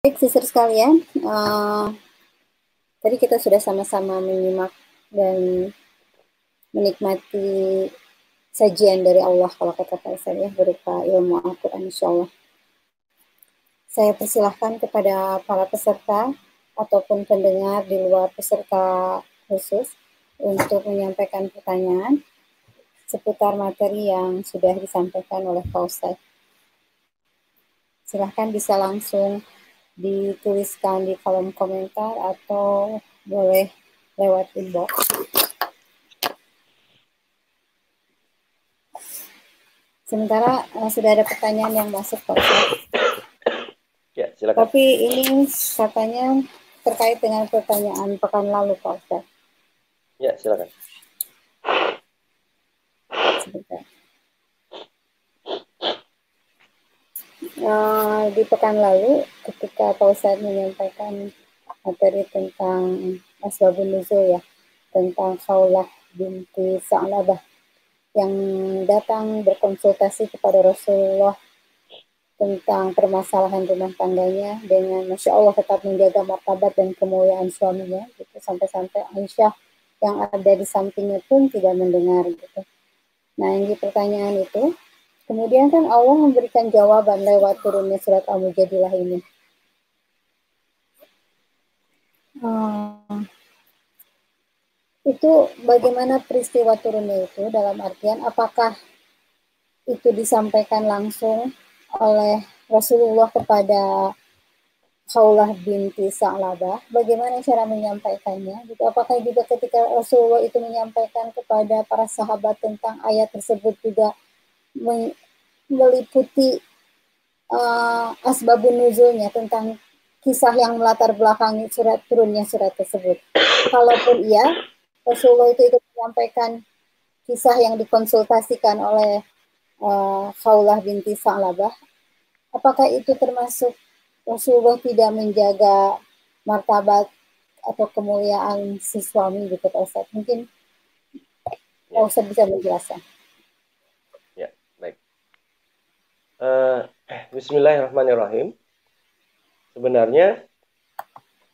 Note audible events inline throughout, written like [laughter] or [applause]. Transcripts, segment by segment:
Baik, sisir sekalian, uh, tadi kita sudah sama-sama menyimak dan menikmati sajian dari Allah kalau kata saya berupa ilmu Al-Quran insya Allah. Saya persilahkan kepada para peserta ataupun pendengar di luar peserta khusus untuk menyampaikan pertanyaan seputar materi yang sudah disampaikan oleh Ustadz. Silahkan bisa langsung dituliskan di kolom komentar atau boleh lewat inbox. Sementara uh, sudah ada pertanyaan yang masuk Pak Ya, silakan. Tapi ini katanya terkait dengan pertanyaan pekan lalu Pak Ustaz. Ya, silakan. Sebentar. Uh, di pekan lalu ketika Pak menyampaikan materi tentang Asbabun Nuzul ya, tentang Khawlah binti Sa'labah yang datang berkonsultasi kepada Rasulullah tentang permasalahan rumah tangganya dengan Masya Allah tetap menjaga martabat dan kemuliaan suaminya gitu sampai-sampai Aisyah yang ada di sampingnya pun tidak mendengar gitu. Nah yang di pertanyaan itu Kemudian kan Allah memberikan jawaban lewat turunnya surat Al-Mujadilah ini. Hmm. Itu bagaimana peristiwa turunnya itu dalam artian apakah itu disampaikan langsung oleh Rasulullah kepada Khawlah binti Sa'labah, bagaimana cara menyampaikannya? Gitu. Apakah juga ketika Rasulullah itu menyampaikan kepada para sahabat tentang ayat tersebut juga meliputi uh, asbabun nuzulnya tentang kisah yang melatar belakangi surat turunnya surat tersebut. Kalaupun iya, Rasulullah itu ikut menyampaikan kisah yang dikonsultasikan oleh uh, Khawlah binti Sa'labah. Apakah itu termasuk Rasulullah tidak menjaga martabat atau kemuliaan si suami gitu Pak Ustaz? Mungkin Pak Ustaz bisa menjelaskan. Uh, Bismillahirrahmanirrahim. Sebenarnya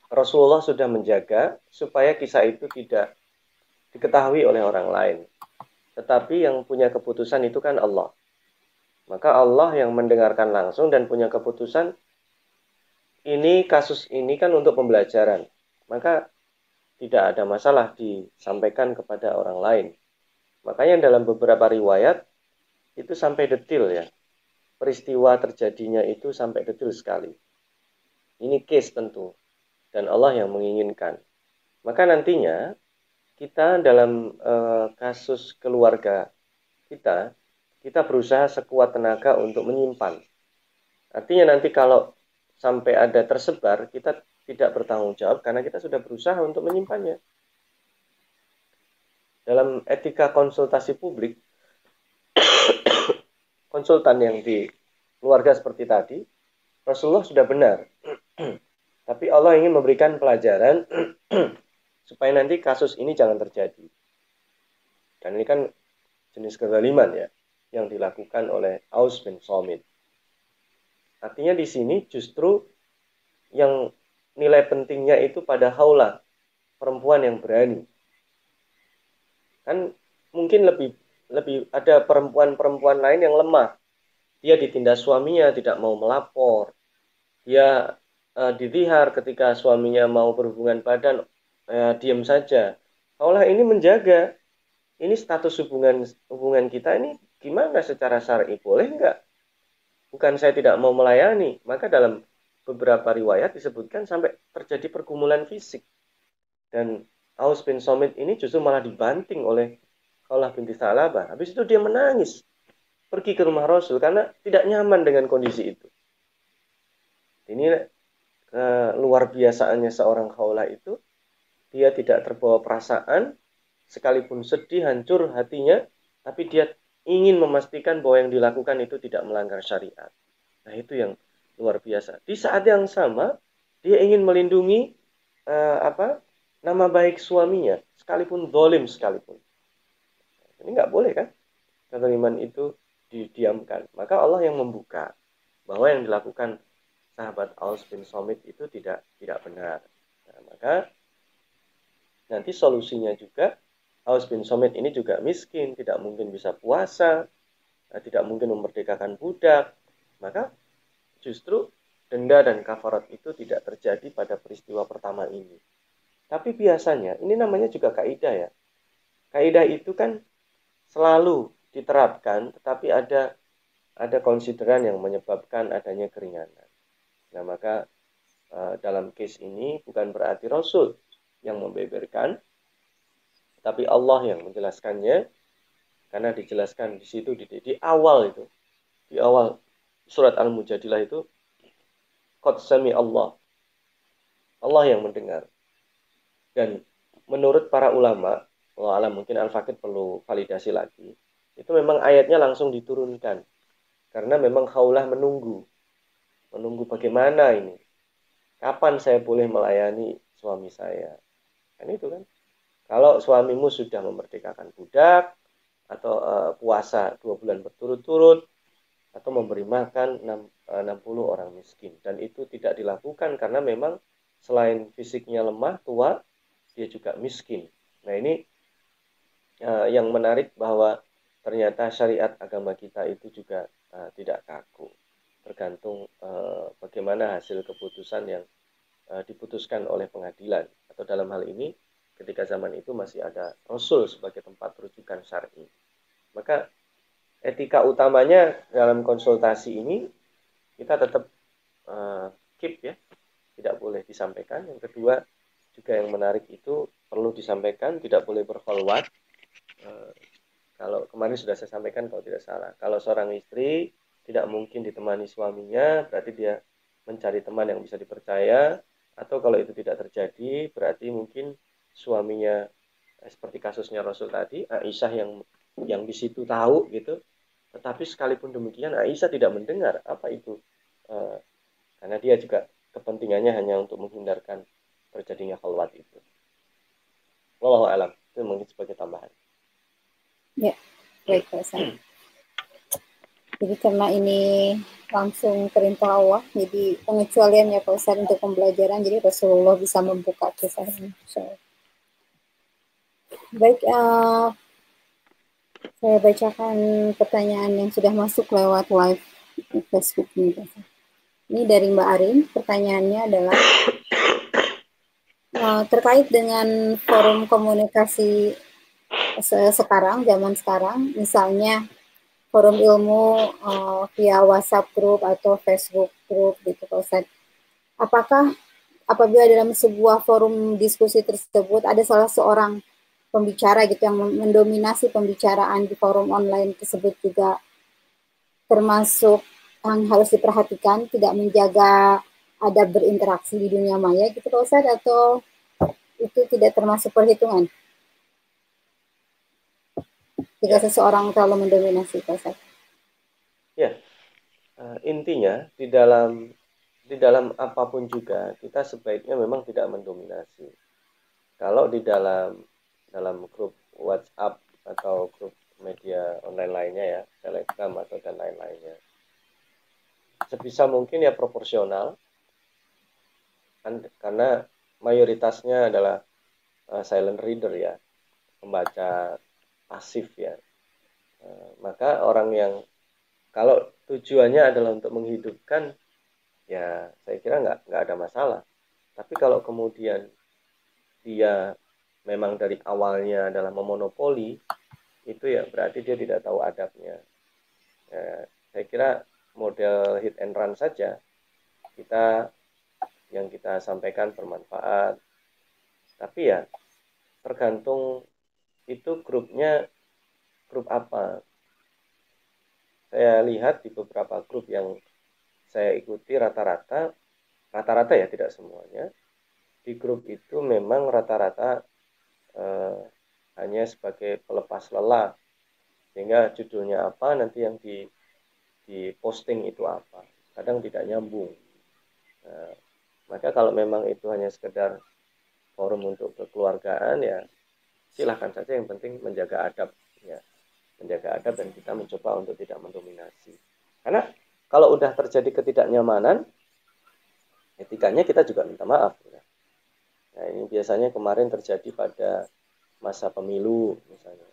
Rasulullah sudah menjaga supaya kisah itu tidak diketahui oleh orang lain. Tetapi yang punya keputusan itu kan Allah. Maka Allah yang mendengarkan langsung dan punya keputusan ini kasus ini kan untuk pembelajaran. Maka tidak ada masalah disampaikan kepada orang lain. Makanya dalam beberapa riwayat itu sampai detil ya peristiwa terjadinya itu sampai detail sekali. Ini case tentu. Dan Allah yang menginginkan. Maka nantinya kita dalam e, kasus keluarga kita, kita berusaha sekuat tenaga untuk menyimpan. Artinya nanti kalau sampai ada tersebar, kita tidak bertanggung jawab karena kita sudah berusaha untuk menyimpannya. Dalam etika konsultasi publik, konsultan yang di keluarga seperti tadi, Rasulullah sudah benar. [clears throat] Tapi Allah ingin memberikan pelajaran [clears throat] supaya nanti kasus ini jangan terjadi. Dan ini kan jenis kezaliman ya yang dilakukan oleh Aus bin Somit. Artinya di sini justru yang nilai pentingnya itu pada haula perempuan yang berani. Kan mungkin lebih lebih ada perempuan-perempuan lain yang lemah. Dia ditindas suaminya, tidak mau melapor. Dia uh, ketika suaminya mau berhubungan badan, uh, diam saja. Allah ini menjaga ini status hubungan hubungan kita ini gimana secara syar'i boleh enggak? Bukan saya tidak mau melayani, maka dalam beberapa riwayat disebutkan sampai terjadi pergumulan fisik. Dan Aus bin Somit ini justru malah dibanting oleh Kaulah binti Salabah. Habis itu dia menangis. Pergi ke rumah Rasul karena tidak nyaman dengan kondisi itu. Ini uh, luar biasaannya seorang khaulah itu. Dia tidak terbawa perasaan, sekalipun sedih, hancur hatinya, tapi dia ingin memastikan bahwa yang dilakukan itu tidak melanggar syariat. Nah itu yang luar biasa. Di saat yang sama, dia ingin melindungi uh, apa nama baik suaminya, sekalipun dolim sekalipun. Ini nggak boleh kan? Kezaliman itu didiamkan. Maka Allah yang membuka bahwa yang dilakukan sahabat Aus bin Somit itu tidak tidak benar. Nah, maka nanti solusinya juga Aus bin Somit ini juga miskin, tidak mungkin bisa puasa, nah, tidak mungkin memerdekakan budak. Maka justru denda dan kafarat itu tidak terjadi pada peristiwa pertama ini. Tapi biasanya ini namanya juga kaidah ya. Kaidah itu kan selalu diterapkan, tetapi ada ada konsideran yang menyebabkan adanya keringanan. Nah, maka uh, dalam case ini bukan berarti Rasul yang membeberkan, tapi Allah yang menjelaskannya, karena dijelaskan di situ di, di awal itu, di awal surat Al-Mujadilah itu, Qad sami Allah. Allah yang mendengar. Dan menurut para ulama, Allah alam mungkin Al-Fakid perlu validasi lagi, itu memang ayatnya langsung diturunkan karena memang khaulah menunggu. Menunggu bagaimana ini. Kapan saya boleh melayani suami saya. Kan itu kan. Kalau suamimu sudah memerdekakan budak, atau uh, puasa dua bulan berturut-turut, atau memberi makan 60 eh, orang miskin. Dan itu tidak dilakukan karena memang selain fisiknya lemah, tua, dia juga miskin. Nah ini uh, yang menarik bahwa ternyata syariat agama kita itu juga uh, tidak kaku. Tergantung uh, bagaimana hasil keputusan yang uh, diputuskan oleh pengadilan. Atau dalam hal ini ketika zaman itu masih ada rasul sebagai tempat rujukan syar'i. Maka etika utamanya dalam konsultasi ini kita tetap uh, keep ya. Tidak boleh disampaikan. Yang kedua juga yang menarik itu perlu disampaikan. Tidak boleh kalau kemarin sudah saya sampaikan kalau tidak salah, kalau seorang istri tidak mungkin ditemani suaminya, berarti dia mencari teman yang bisa dipercaya, atau kalau itu tidak terjadi, berarti mungkin suaminya eh, seperti kasusnya Rasul tadi, Aisyah yang yang di situ tahu gitu, tetapi sekalipun demikian Aisyah tidak mendengar apa itu, uh, karena dia juga kepentingannya hanya untuk menghindarkan terjadinya khalwat itu. Wallahu alam. Itu mungkin sebagai tambahan. Ya, baik Pak Jadi karena ini langsung perintah Allah, jadi pengecualian ya Pak Ustaz untuk pembelajaran, jadi Rasulullah bisa membuka kisah ini. Baik, uh, saya bacakan pertanyaan yang sudah masuk lewat live Facebook ini. Ini dari Mbak Arin, pertanyaannya adalah uh, terkait dengan forum komunikasi sekarang zaman sekarang misalnya forum ilmu uh, via WhatsApp group atau Facebook group gitu Pak Ustadz. Apakah apabila dalam sebuah forum diskusi tersebut ada salah seorang pembicara gitu yang mendominasi pembicaraan di forum online tersebut juga termasuk yang harus diperhatikan tidak menjaga ada berinteraksi di dunia maya gitu Pak Ustadz atau itu tidak termasuk perhitungan? Jika seseorang terlalu mendominasi pasar. Ya, uh, intinya di dalam di dalam apa pun juga kita sebaiknya memang tidak mendominasi. Kalau di dalam dalam grup WhatsApp atau grup media online lainnya ya, Telegram atau dan lain-lainnya, sebisa mungkin ya proporsional, karena mayoritasnya adalah uh, silent reader ya, pembaca pasif ya. Eh, maka orang yang kalau tujuannya adalah untuk menghidupkan, ya saya kira nggak nggak ada masalah. Tapi kalau kemudian dia memang dari awalnya adalah memonopoli, itu ya berarti dia tidak tahu adabnya. Ya, saya kira model hit and run saja kita yang kita sampaikan bermanfaat. Tapi ya tergantung itu grupnya grup apa? Saya lihat di beberapa grup yang saya ikuti rata-rata rata-rata ya tidak semuanya. Di grup itu memang rata-rata eh, hanya sebagai pelepas lelah. Sehingga judulnya apa nanti yang di di posting itu apa. Kadang tidak nyambung. Nah, maka kalau memang itu hanya sekedar forum untuk kekeluargaan ya silahkan saja yang penting menjaga adab ya menjaga adab dan kita mencoba untuk tidak mendominasi karena kalau udah terjadi ketidaknyamanan etikanya kita juga minta maaf. Ya. Nah ini biasanya kemarin terjadi pada masa pemilu misalnya.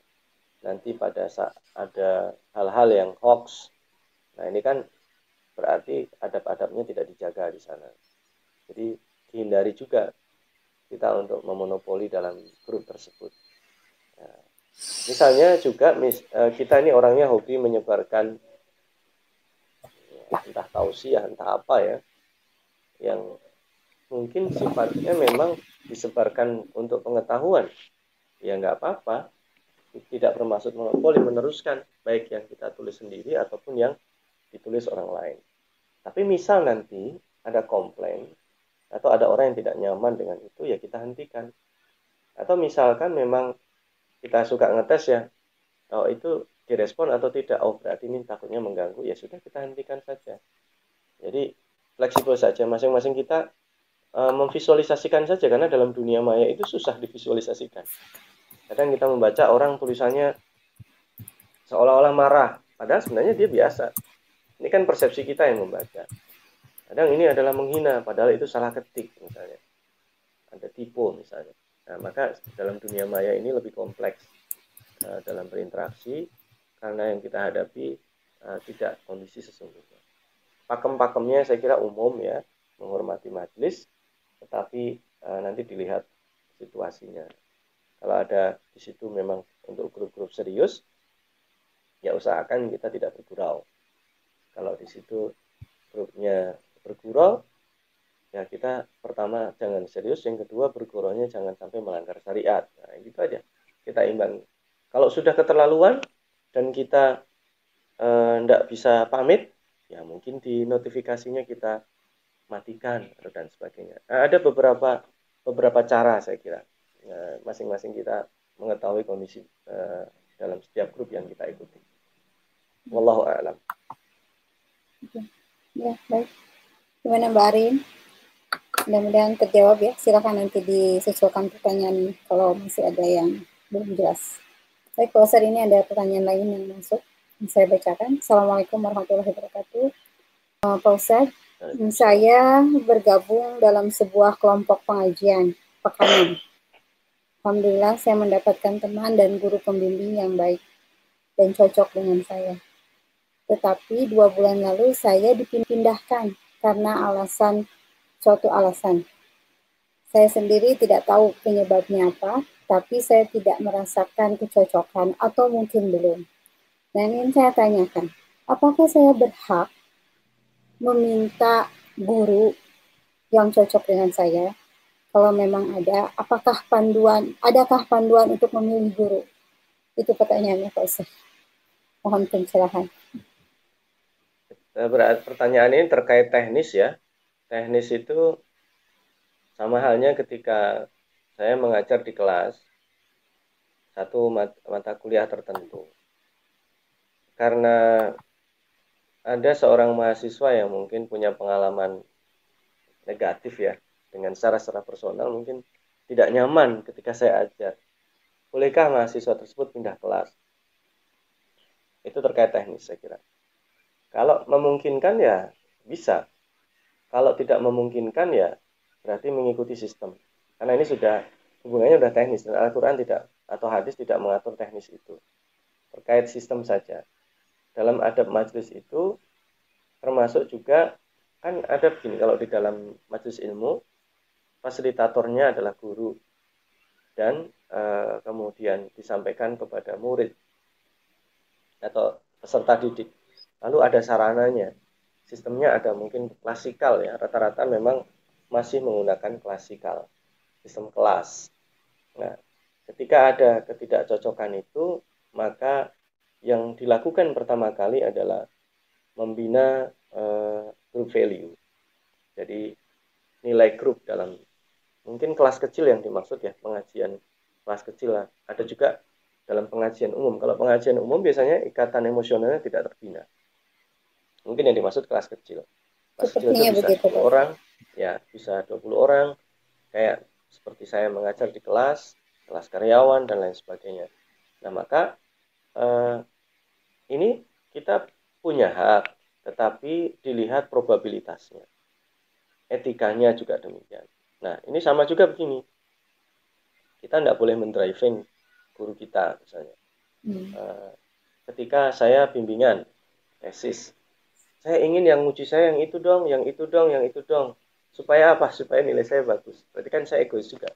Nanti pada saat ada hal-hal yang hoax. Nah ini kan berarti adab-adabnya tidak dijaga di sana. Jadi dihindari juga kita untuk memonopoli dalam grup tersebut. Ya. Misalnya juga mis, eh, kita ini orangnya hobi menyebarkan ya, entah tausiah entah apa ya yang mungkin sifatnya memang disebarkan untuk pengetahuan. Ya nggak apa-apa. Tidak bermaksud monopoli meneruskan. Baik yang kita tulis sendiri ataupun yang ditulis orang lain. Tapi misal nanti ada komplain atau ada orang yang tidak nyaman dengan itu ya kita hentikan. Atau misalkan memang kita suka ngetes ya oh itu direspon atau tidak. Oh berarti ini takutnya mengganggu ya sudah kita hentikan saja. Jadi fleksibel saja. Masing-masing kita uh, memvisualisasikan saja karena dalam dunia maya itu susah divisualisasikan. Kadang kita membaca orang tulisannya seolah-olah marah padahal sebenarnya dia biasa. Ini kan persepsi kita yang membaca. Kadang ini adalah menghina padahal itu salah ketik misalnya. Ada tipu misalnya nah maka dalam dunia maya ini lebih kompleks uh, dalam berinteraksi karena yang kita hadapi uh, tidak kondisi sesungguhnya. Pakem-pakemnya saya kira umum ya menghormati majelis tetapi uh, nanti dilihat situasinya. Kalau ada di situ memang untuk grup-grup serius ya usahakan kita tidak bergurau. Kalau di situ grupnya bergurau ya kita pertama jangan serius yang kedua berguraunya jangan sampai melanggar syariat nah gitu aja kita imbang kalau sudah keterlaluan dan kita tidak eh, bisa pamit ya mungkin di notifikasinya kita matikan dan sebagainya. Nah, ada beberapa beberapa cara saya kira nah, masing-masing kita mengetahui kondisi uh, dalam setiap grup yang kita ikuti. Wallahu a'lam. Ya, baik. Gimana Mbak Arin? Mudah-mudahan terjawab ya. Silakan nanti disesuaikan pertanyaan kalau masih ada yang belum jelas. Baik, saat ini ada pertanyaan lain yang masuk saya bacakan. Assalamualaikum warahmatullahi wabarakatuh. Uh, Pak Ustadz, saya bergabung dalam sebuah kelompok pengajian pekanan. Alhamdulillah saya mendapatkan teman dan guru pembimbing yang baik dan cocok dengan saya. Tetapi dua bulan lalu saya dipindahkan karena alasan suatu alasan. Saya sendiri tidak tahu penyebabnya apa, tapi saya tidak merasakan kecocokan atau mungkin belum. Nah, ini saya tanyakan, apakah saya berhak meminta guru yang cocok dengan saya? Kalau memang ada, apakah panduan, adakah panduan untuk memilih guru? Itu pertanyaannya Pak Ustaz. Mohon pencerahan. Eh, Berarti pertanyaan ini terkait teknis ya. Teknis itu sama halnya ketika saya mengajar di kelas satu mata kuliah tertentu karena ada seorang mahasiswa yang mungkin punya pengalaman negatif ya dengan secara secara personal mungkin tidak nyaman ketika saya ajar. Bolehkah mahasiswa tersebut pindah kelas? Itu terkait teknis saya kira. Kalau memungkinkan ya bisa. Kalau tidak memungkinkan ya berarti mengikuti sistem. Karena ini sudah hubungannya sudah teknis dan Al-Quran tidak atau hadis tidak mengatur teknis itu. Terkait sistem saja dalam adab majelis itu termasuk juga kan ada begini kalau di dalam majelis ilmu fasilitatornya adalah guru dan e, kemudian disampaikan kepada murid atau peserta didik lalu ada sarananya sistemnya ada mungkin klasikal ya rata-rata memang masih menggunakan klasikal sistem kelas nah ketika ada ketidakcocokan itu maka yang dilakukan pertama kali adalah membina uh, group value. Jadi nilai grup dalam mungkin kelas kecil yang dimaksud ya pengajian kelas kecil lah. Ada juga dalam pengajian umum. Kalau pengajian umum biasanya ikatan emosionalnya tidak terbina. Mungkin yang dimaksud kelas kecil. Kelas kecil itu bisa begitu, 10 orang, ya bisa 20 orang. Kayak seperti saya mengajar di kelas, kelas karyawan dan lain sebagainya. Nah, maka eh, ini kita punya hak, tetapi dilihat probabilitasnya. etikanya juga demikian. Nah, ini sama juga begini. Kita tidak boleh mendriving guru kita misalnya. Hmm. Uh, ketika saya bimbingan tesis, saya ingin yang uji saya yang itu dong, yang itu dong, yang itu dong. Supaya apa? Supaya nilai saya bagus. Berarti kan saya egois juga.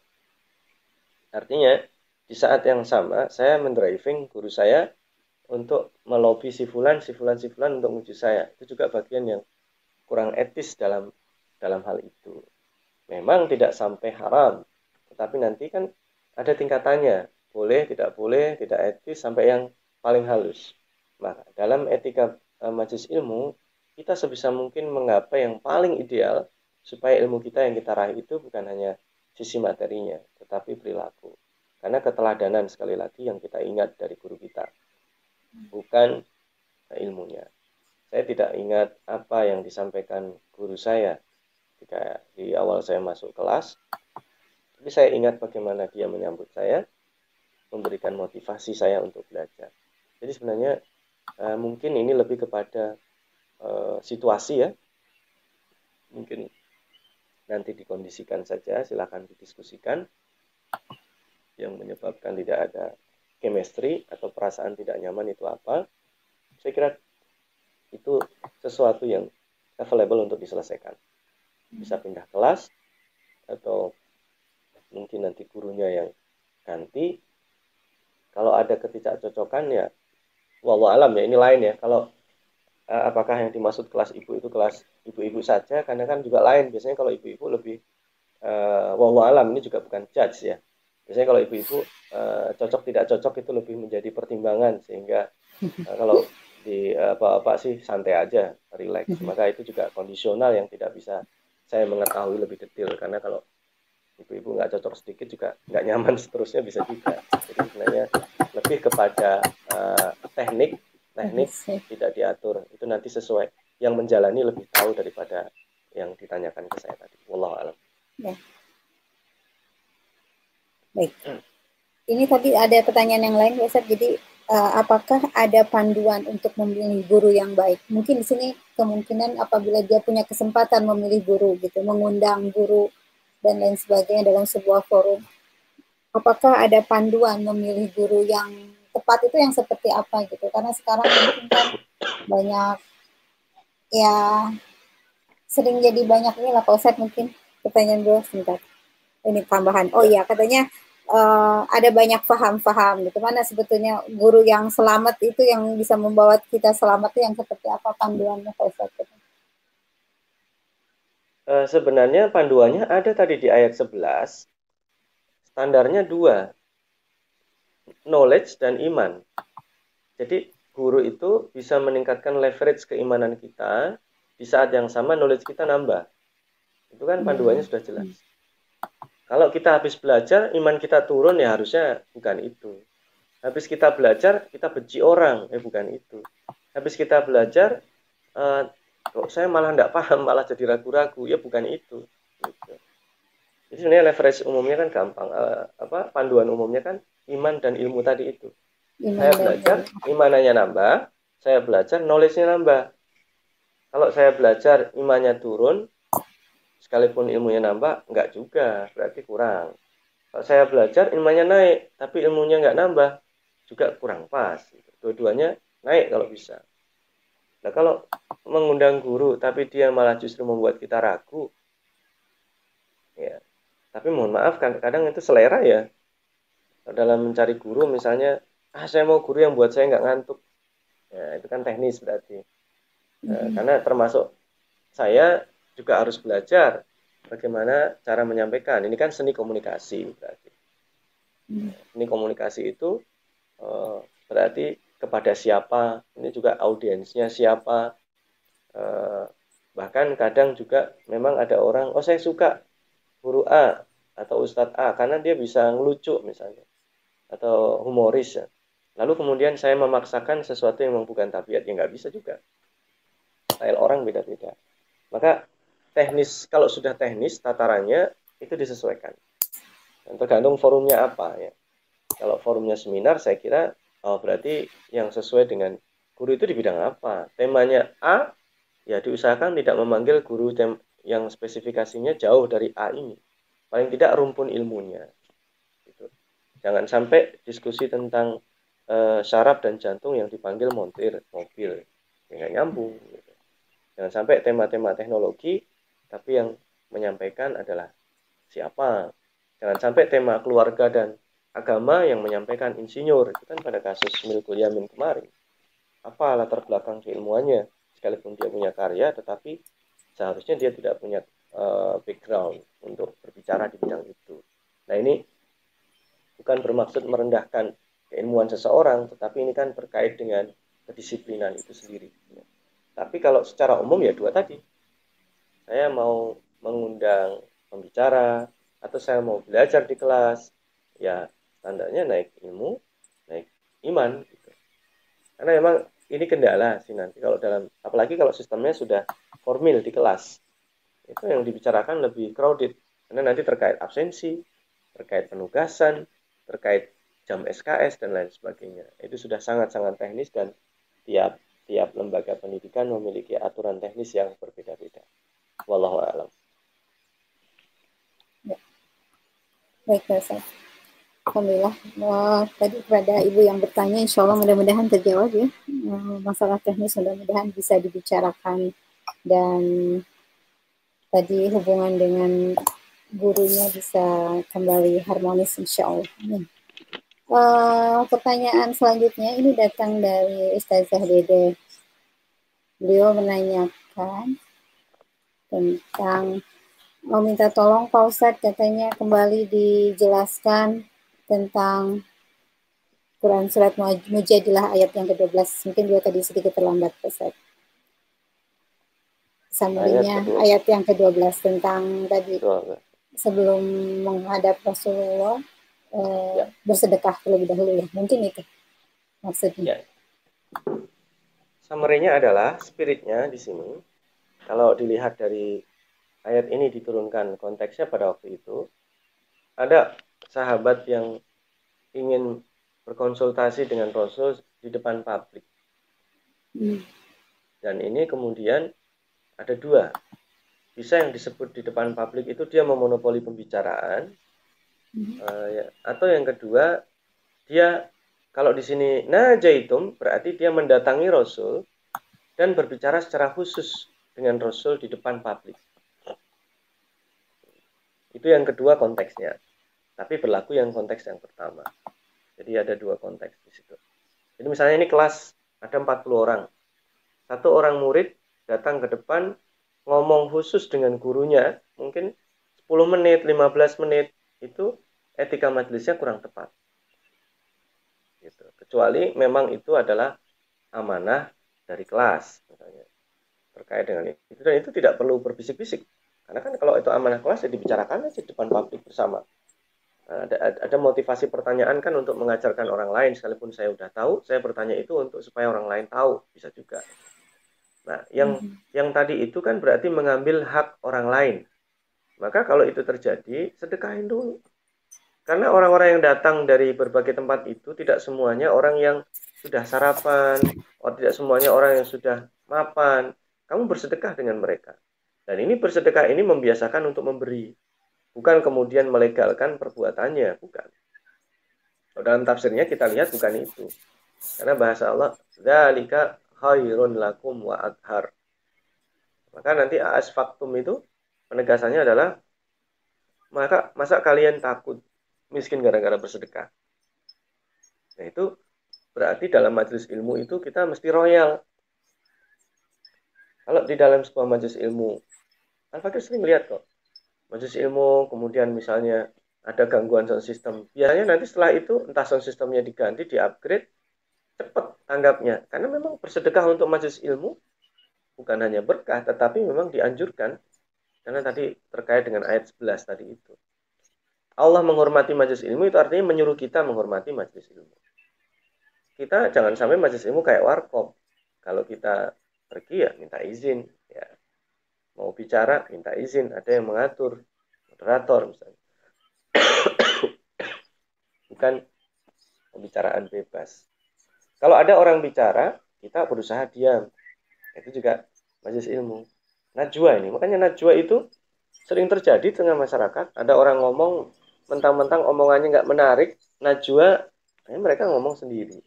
Artinya, di saat yang sama, saya mendriving guru saya untuk melobi si fulan, si fulan, si fulan untuk uji saya. Itu juga bagian yang kurang etis dalam dalam hal itu. Memang tidak sampai haram, tetapi nanti kan ada tingkatannya. Boleh, tidak boleh, tidak etis, sampai yang paling halus. Maka dalam etika uh, majelis ilmu, kita sebisa mungkin menggapai yang paling ideal supaya ilmu kita yang kita raih itu bukan hanya sisi materinya, tetapi perilaku. Karena keteladanan sekali lagi yang kita ingat dari guru kita, bukan ilmunya. Saya tidak ingat apa yang disampaikan guru saya ketika di awal saya masuk kelas, tapi saya ingat bagaimana dia menyambut saya, memberikan motivasi saya untuk belajar. Jadi sebenarnya uh, mungkin ini lebih kepada uh, situasi ya. Mungkin nanti dikondisikan saja silahkan didiskusikan. Yang menyebabkan tidak ada chemistry atau perasaan tidak nyaman itu apa. Saya kira itu sesuatu yang available untuk diselesaikan. Bisa pindah kelas atau mungkin nanti gurunya yang ganti. Kalau ada ketidakcocokan ya walau alam ya ini lain ya. Kalau apakah yang dimaksud kelas ibu itu kelas ibu-ibu saja? Karena kan juga lain. Biasanya kalau ibu-ibu lebih uh, wallahu alam ini juga bukan judge ya. Biasanya kalau ibu-ibu uh, cocok tidak cocok itu lebih menjadi pertimbangan sehingga uh, kalau di apa-apa uh, sih santai aja relax. Mhm. maka itu juga kondisional yang tidak bisa saya mengetahui lebih detail. Karena kalau ibu-ibu nggak cocok sedikit juga nggak nyaman [laughs] seterusnya bisa juga. Jadi sebenarnya lebih kepada uh, teknik teknik tidak diatur itu nanti sesuai yang menjalani lebih tahu daripada yang ditanyakan ke saya tadi. Wallahu alam. Ya. Baik. Ini tadi ada pertanyaan yang lain, Ustaz. Jadi uh, apakah ada panduan untuk memilih guru yang baik? Mungkin di sini kemungkinan apabila dia punya kesempatan memilih guru gitu, mengundang guru dan lain sebagainya dalam sebuah forum. Apakah ada panduan memilih guru yang tepat itu yang seperti apa gitu. Karena sekarang mungkin kan banyak ya sering jadi banyak ini lah Pak Ustadz mungkin pertanyaan dulu sebentar. Ini tambahan. Oh iya katanya uh, ada banyak faham-faham gitu. Mana sebetulnya guru yang selamat itu yang bisa membawa kita selamat itu yang seperti apa panduannya Pak Ustadz gitu. Uh, sebenarnya panduannya ada tadi di ayat 11 standarnya dua knowledge dan iman. Jadi guru itu bisa meningkatkan leverage keimanan kita di saat yang sama knowledge kita nambah. Itu kan panduannya sudah jelas. Kalau kita habis belajar, iman kita turun ya harusnya bukan itu. Habis kita belajar, kita benci orang, ya bukan itu. Habis kita belajar, uh, kok saya malah tidak paham, malah jadi ragu-ragu, ya bukan itu. Gitu. Jadi sebenarnya leverage umumnya kan gampang. Uh, apa panduan umumnya kan iman dan ilmu tadi itu. Iman saya belajar, imannya nambah, saya belajar, knowledge-nya nambah. Kalau saya belajar, imannya turun, sekalipun ilmunya nambah, enggak juga, berarti kurang. Kalau saya belajar, imannya naik, tapi ilmunya enggak nambah, juga kurang pas. Dua-duanya naik kalau bisa. Nah kalau mengundang guru, tapi dia malah justru membuat kita ragu, ya. Tapi mohon maaf, kadang-kadang itu selera ya dalam mencari guru misalnya ah saya mau guru yang buat saya nggak ngantuk. Ya itu kan teknis berarti. Hmm. karena termasuk saya juga harus belajar bagaimana cara menyampaikan. Ini kan seni komunikasi berarti. Hmm. seni komunikasi itu uh, berarti kepada siapa ini juga audiensnya siapa. Uh, bahkan kadang juga memang ada orang oh saya suka guru A atau Ustadz A karena dia bisa ngelucu misalnya atau humoris ya. Lalu kemudian saya memaksakan sesuatu yang bukan tabiat yang nggak bisa juga. Style orang beda-beda. Maka teknis kalau sudah teknis tatarannya itu disesuaikan. Dan tergantung forumnya apa ya. Kalau forumnya seminar saya kira oh berarti yang sesuai dengan guru itu di bidang apa. Temanya A ya diusahakan tidak memanggil guru yang spesifikasinya jauh dari A ini. Paling tidak rumpun ilmunya. Jangan sampai diskusi tentang uh, syaraf dan jantung yang dipanggil montir mobil. Ya, nyambung. Gitu. Jangan sampai tema-tema teknologi, tapi yang menyampaikan adalah siapa. Jangan sampai tema keluarga dan agama yang menyampaikan insinyur. Itu kan pada kasus Milkul Yamin kemarin. Apa latar belakang keilmuannya? Sekalipun dia punya karya, tetapi seharusnya dia tidak punya uh, background untuk berbicara di bidang itu. Nah ini bukan bermaksud merendahkan keilmuan seseorang, tetapi ini kan terkait dengan kedisiplinan itu sendiri. Tapi kalau secara umum ya dua tadi, saya mau mengundang pembicara atau saya mau belajar di kelas, ya standarnya naik ilmu, naik iman. Gitu. Karena memang ini kendala sih nanti kalau dalam, apalagi kalau sistemnya sudah formil di kelas, itu yang dibicarakan lebih crowded karena nanti terkait absensi, terkait penugasan, terkait jam SKS dan lain sebagainya. Itu sudah sangat-sangat teknis dan tiap tiap lembaga pendidikan memiliki aturan teknis yang berbeda-beda. Wallahu a'lam. Ya. Baik, Ustaz. Alhamdulillah. Wah, tadi kepada Ibu yang bertanya, insya Allah mudah-mudahan terjawab ya. Masalah teknis mudah-mudahan bisa dibicarakan dan tadi hubungan dengan gurunya bisa kembali harmonis insya Allah. Uh, pertanyaan selanjutnya ini datang dari Ustazah Dede. Beliau menanyakan tentang mau minta tolong Pak Ustadz katanya kembali dijelaskan tentang Quran Surat Mujadilah ayat yang ke-12. Mungkin dia tadi sedikit terlambat Pak Ustadz summary-nya ayat, ayat yang ke-12 tentang tadi sebelum menghadap Rasulullah eh, ya. bersedekah terlebih dahulu ya. Mungkin itu maksudnya. Ya. Summary-nya adalah spiritnya di sini. Kalau dilihat dari ayat ini diturunkan konteksnya pada waktu itu ada sahabat yang ingin berkonsultasi dengan Rasul di depan publik. Hmm. Dan ini kemudian ada dua. Bisa yang disebut di depan publik itu dia memonopoli pembicaraan, hmm. uh, ya. atau yang kedua dia kalau di sini najaitum berarti dia mendatangi Rasul dan berbicara secara khusus dengan Rasul di depan publik. Itu yang kedua konteksnya. Tapi berlaku yang konteks yang pertama. Jadi ada dua konteks di situ. Jadi misalnya ini kelas ada 40 orang. Satu orang murid datang ke depan ngomong khusus dengan gurunya mungkin 10 menit, 15 menit itu etika majelisnya kurang tepat. Gitu. Kecuali memang itu adalah amanah dari kelas misalnya. Terkait dengan itu. Dan itu tidak perlu berbisik-bisik. Karena kan kalau itu amanah kelas ya dibicarakan aja di depan publik bersama. Nah, ada, ada motivasi pertanyaan kan untuk mengajarkan orang lain. Sekalipun saya sudah tahu saya bertanya itu untuk supaya orang lain tahu. Bisa juga Nah, yang hmm. yang tadi itu kan berarti mengambil hak orang lain. Maka kalau itu terjadi, sedekahin dulu. Karena orang-orang yang datang dari berbagai tempat itu tidak semuanya orang yang sudah sarapan, atau tidak semuanya orang yang sudah mapan. Kamu bersedekah dengan mereka. Dan ini bersedekah ini membiasakan untuk memberi. Bukan kemudian melegalkan perbuatannya, bukan. Dalam tafsirnya kita lihat bukan itu. Karena bahasa Allah, "Dzalika khairun lakum wa adhar. Maka nanti as faktum itu penegasannya adalah maka masa kalian takut miskin gara-gara bersedekah. Nah itu berarti dalam majelis ilmu itu kita mesti royal. Kalau di dalam sebuah majelis ilmu, Al-Fakir sering melihat kok. Majelis ilmu, kemudian misalnya ada gangguan sound system. Biasanya nanti setelah itu entah sound systemnya diganti, di-upgrade, cepat tanggapnya. Karena memang bersedekah untuk majelis ilmu bukan hanya berkah tetapi memang dianjurkan. Karena tadi terkait dengan ayat 11 tadi itu. Allah menghormati majelis ilmu itu artinya menyuruh kita menghormati majelis ilmu. Kita jangan sampai majelis ilmu kayak warkop. Kalau kita pergi ya minta izin ya. Mau bicara minta izin. Ada yang mengatur moderator misalnya. [coughs] Bukan pembicaraan bebas kalau ada orang bicara, kita berusaha diam. Itu juga majelis ilmu. najwa ini. Makanya najwa itu sering terjadi tengah masyarakat. Ada orang ngomong mentang-mentang omongannya nggak menarik, najwa, ya mereka ngomong sendiri.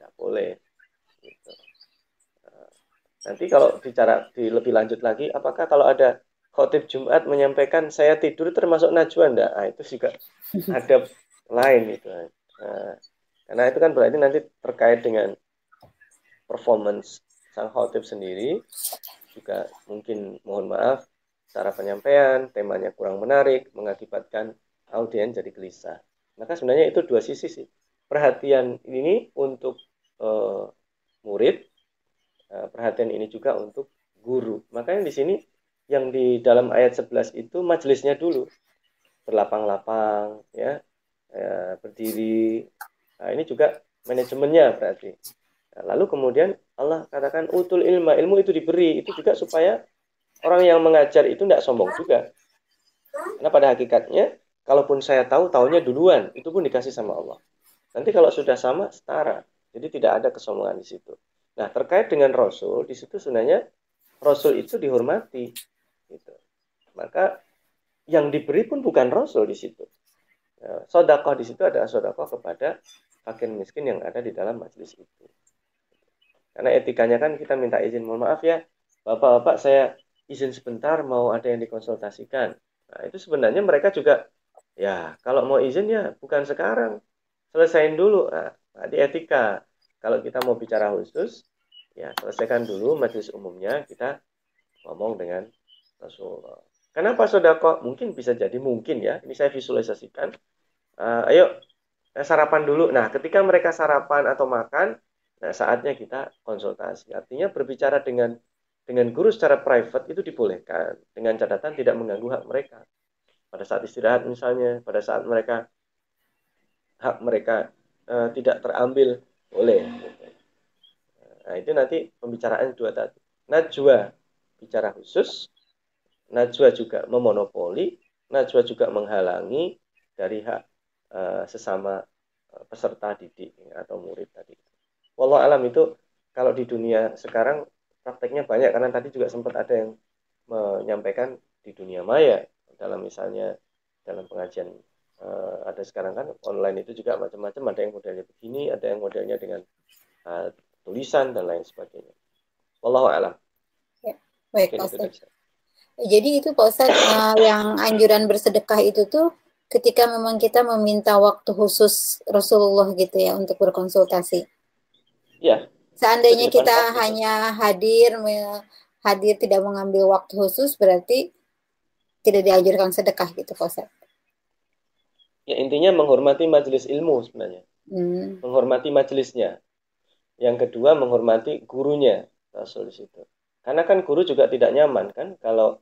Nggak boleh. Gitu. Nah, nanti kalau bicara di lebih lanjut lagi, apakah kalau ada khotib Jumat menyampaikan saya tidur termasuk najwa enggak? Nah, itu juga [laughs] ada lain itu. Nah, karena itu kan berarti nanti terkait dengan performance sang khotib sendiri juga mungkin mohon maaf cara penyampaian temanya kurang menarik mengakibatkan audiens jadi gelisah. Maka sebenarnya itu dua sisi sih. Perhatian ini untuk uh, murid uh, perhatian ini juga untuk guru. Makanya di sini yang di dalam ayat 11 itu majelisnya dulu. Berlapang-lapang ya, ya berdiri nah ini juga manajemennya berarti Lalu kemudian Allah katakan utul ilma, ilmu itu diberi, itu juga supaya orang yang mengajar itu tidak sombong juga. Karena pada hakikatnya, kalaupun saya tahu, tahunya duluan, itu pun dikasih sama Allah. Nanti kalau sudah sama, setara. Jadi tidak ada kesombongan di situ. Nah, terkait dengan Rasul, di situ sebenarnya Rasul itu dihormati. Gitu. Maka yang diberi pun bukan Rasul di situ. Ya, sodakoh di situ adalah sodakoh kepada fakir miskin yang ada di dalam majelis itu. Karena etikanya kan kita minta izin, mohon maaf ya, Bapak-bapak saya izin sebentar mau ada yang dikonsultasikan. Nah, itu sebenarnya mereka juga ya kalau mau izin ya bukan sekarang. Selesaiin dulu. Nah, di etika kalau kita mau bicara khusus ya selesaikan dulu majelis umumnya kita ngomong dengan Rasulullah. Kenapa sodako? Mungkin bisa jadi mungkin ya. Ini saya visualisasikan. Uh, ayo sarapan dulu. Nah, ketika mereka sarapan atau makan, Nah, saatnya kita konsultasi. Artinya berbicara dengan dengan guru secara private itu dibolehkan dengan catatan tidak mengganggu hak mereka. Pada saat istirahat misalnya, pada saat mereka hak mereka uh, tidak terambil boleh. Nah, itu nanti pembicaraan dua tadi. Najwa bicara khusus, Najwa juga memonopoli, Najwa juga menghalangi dari hak uh, sesama uh, peserta didik atau murid tadi. Wallah alam itu kalau di dunia sekarang prakteknya banyak karena tadi juga sempat ada yang menyampaikan di dunia maya dalam misalnya dalam pengajian uh, ada sekarang kan online itu juga macam-macam ada yang modelnya begini ada yang modelnya dengan uh, tulisan dan lain sebagainya. Wallahu alam. Ya, baik. Jadi itu Pak Ustaz uh, yang anjuran bersedekah itu tuh ketika memang kita meminta waktu khusus Rasulullah gitu ya untuk berkonsultasi. Ya. Seandainya kita hanya hadir hadir tidak mengambil waktu khusus berarti tidak dianjurkan sedekah gitu Pak Ya intinya menghormati majelis ilmu sebenarnya. Hmm. Menghormati majelisnya. Yang kedua menghormati gurunya Rasul di situ. Karena kan guru juga tidak nyaman kan kalau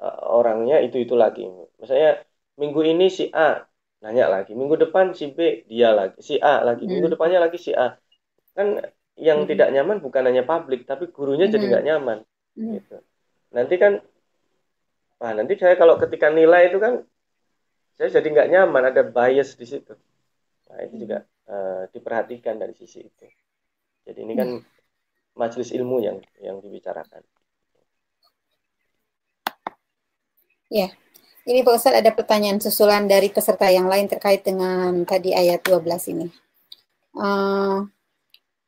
uh, orangnya itu-itu lagi. Misalnya minggu ini si A nanya lagi, minggu depan si B dia lagi, si A lagi, minggu hmm. depannya lagi si A kan yang hmm. tidak nyaman bukan hanya publik tapi gurunya hmm. jadi nggak nyaman hmm. gitu nanti kan wah nanti saya kalau ketika nilai itu kan saya jadi nggak nyaman ada bias di situ nah itu juga uh, diperhatikan dari sisi itu jadi ini kan hmm. majelis ilmu yang yang dibicarakan ya ini Pak Ustadz ada pertanyaan susulan dari peserta yang lain terkait dengan tadi ayat 12 ini. Uh,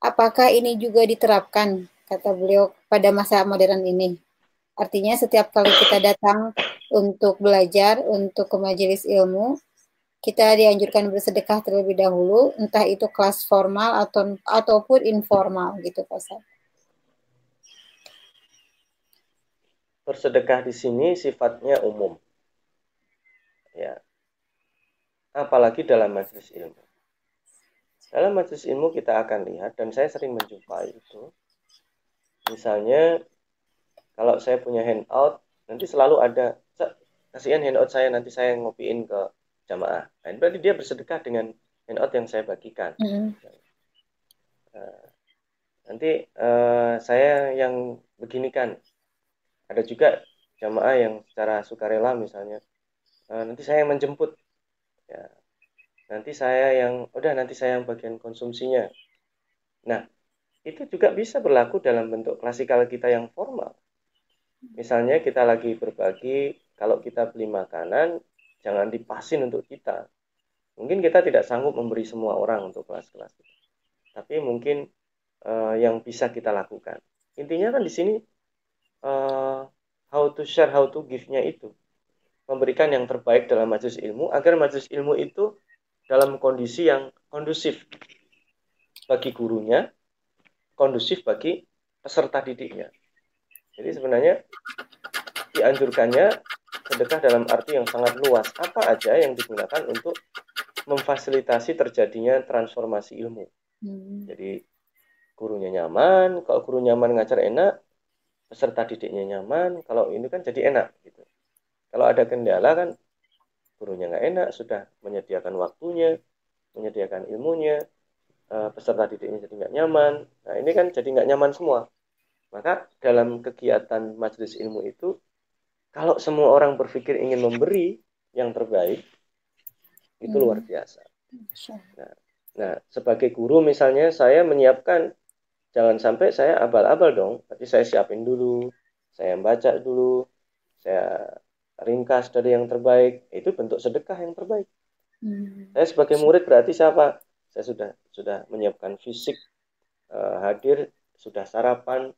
Apakah ini juga diterapkan, kata beliau, pada masa modern ini? Artinya setiap kali kita datang untuk belajar, untuk ke majelis ilmu, kita dianjurkan bersedekah terlebih dahulu, entah itu kelas formal atau ataupun informal gitu, Pak Ustaz. Bersedekah di sini sifatnya umum. Ya. Apalagi dalam majelis ilmu. Dalam majelis ilmu kita akan lihat dan saya sering menjumpai itu. Misalnya kalau saya punya handout, nanti selalu ada kasihan handout saya nanti saya ngopiin ke jamaah. Nah, berarti dia bersedekah dengan handout yang saya bagikan. Mm -hmm. nah, nanti uh, saya yang beginikan. Ada juga jamaah yang secara sukarela misalnya. Uh, nanti saya yang menjemput. Ya, nanti saya yang udah nanti saya yang bagian konsumsinya nah itu juga bisa berlaku dalam bentuk klasikal kita yang formal Misalnya kita lagi berbagi, kalau kita beli makanan, jangan dipasin untuk kita. Mungkin kita tidak sanggup memberi semua orang untuk kelas-kelas. Tapi mungkin uh, yang bisa kita lakukan. Intinya kan di sini how to share, how to give-nya itu. Memberikan yang terbaik dalam majelis ilmu agar majelis ilmu itu dalam kondisi yang kondusif bagi gurunya, kondusif bagi peserta didiknya. Jadi sebenarnya dianjurkannya sedekah dalam arti yang sangat luas. Apa aja yang digunakan untuk memfasilitasi terjadinya transformasi ilmu. Hmm. Jadi gurunya nyaman, kalau guru nyaman ngajar enak, peserta didiknya nyaman, kalau ini kan jadi enak gitu. Kalau ada kendala kan gurunya nggak enak, sudah menyediakan waktunya, menyediakan ilmunya, eh, peserta didiknya jadi nggak nyaman. Nah ini kan jadi nggak nyaman semua. Maka dalam kegiatan majelis ilmu itu, kalau semua orang berpikir ingin memberi yang terbaik, itu luar hmm. biasa. Nah, nah, sebagai guru misalnya saya menyiapkan, jangan sampai saya abal-abal dong, tapi saya siapin dulu, saya baca dulu, saya ringkas dari yang terbaik, itu bentuk sedekah yang terbaik. Hmm. Saya sebagai murid berarti siapa? Saya sudah sudah menyiapkan fisik uh, hadir, sudah sarapan,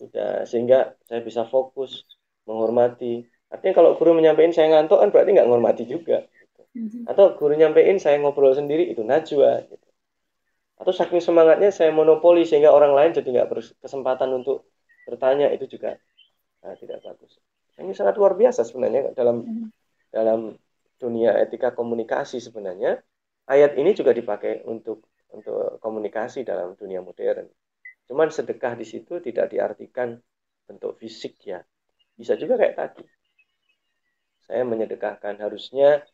sudah sehingga saya bisa fokus menghormati artinya kalau guru menyampaikan saya ngantuk kan berarti nggak menghormati juga gitu. mm-hmm. atau guru nyampein saya ngobrol sendiri itu najwa gitu. Atau saking semangatnya saya monopoli sehingga orang lain jadi nggak berkesempatan untuk bertanya itu juga nah, tidak bagus ini sangat luar biasa sebenarnya dalam mm-hmm. dalam dunia etika komunikasi sebenarnya ayat ini juga dipakai untuk untuk komunikasi dalam dunia modern Cuman sedekah di situ tidak diartikan bentuk fisik ya. Bisa juga kayak tadi. Saya menyedekahkan harusnya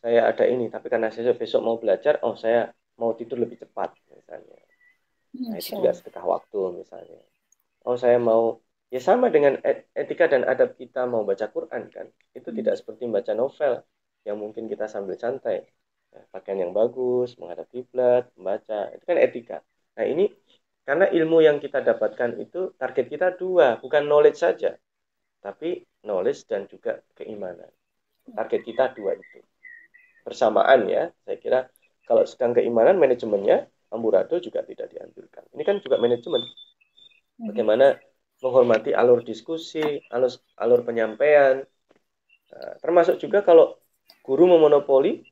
saya ada ini, tapi karena saya besok mau belajar, oh saya mau tidur lebih cepat misalnya. Nah, itu juga sedekah waktu misalnya. Oh saya mau ya sama dengan etika dan adab kita mau baca Quran kan. Itu hmm. tidak seperti membaca novel yang mungkin kita sambil santai. Nah, pakaian yang bagus, menghadap kiblat, membaca, itu kan etika. Nah ini karena ilmu yang kita dapatkan itu target kita dua, bukan knowledge saja, tapi knowledge dan juga keimanan. Target kita dua itu. Bersamaan ya, saya kira kalau sedang keimanan manajemennya amburadul juga tidak dianjurkan. Ini kan juga manajemen. Bagaimana menghormati alur diskusi, alur, alur penyampaian. Nah, termasuk juga kalau guru memonopoli,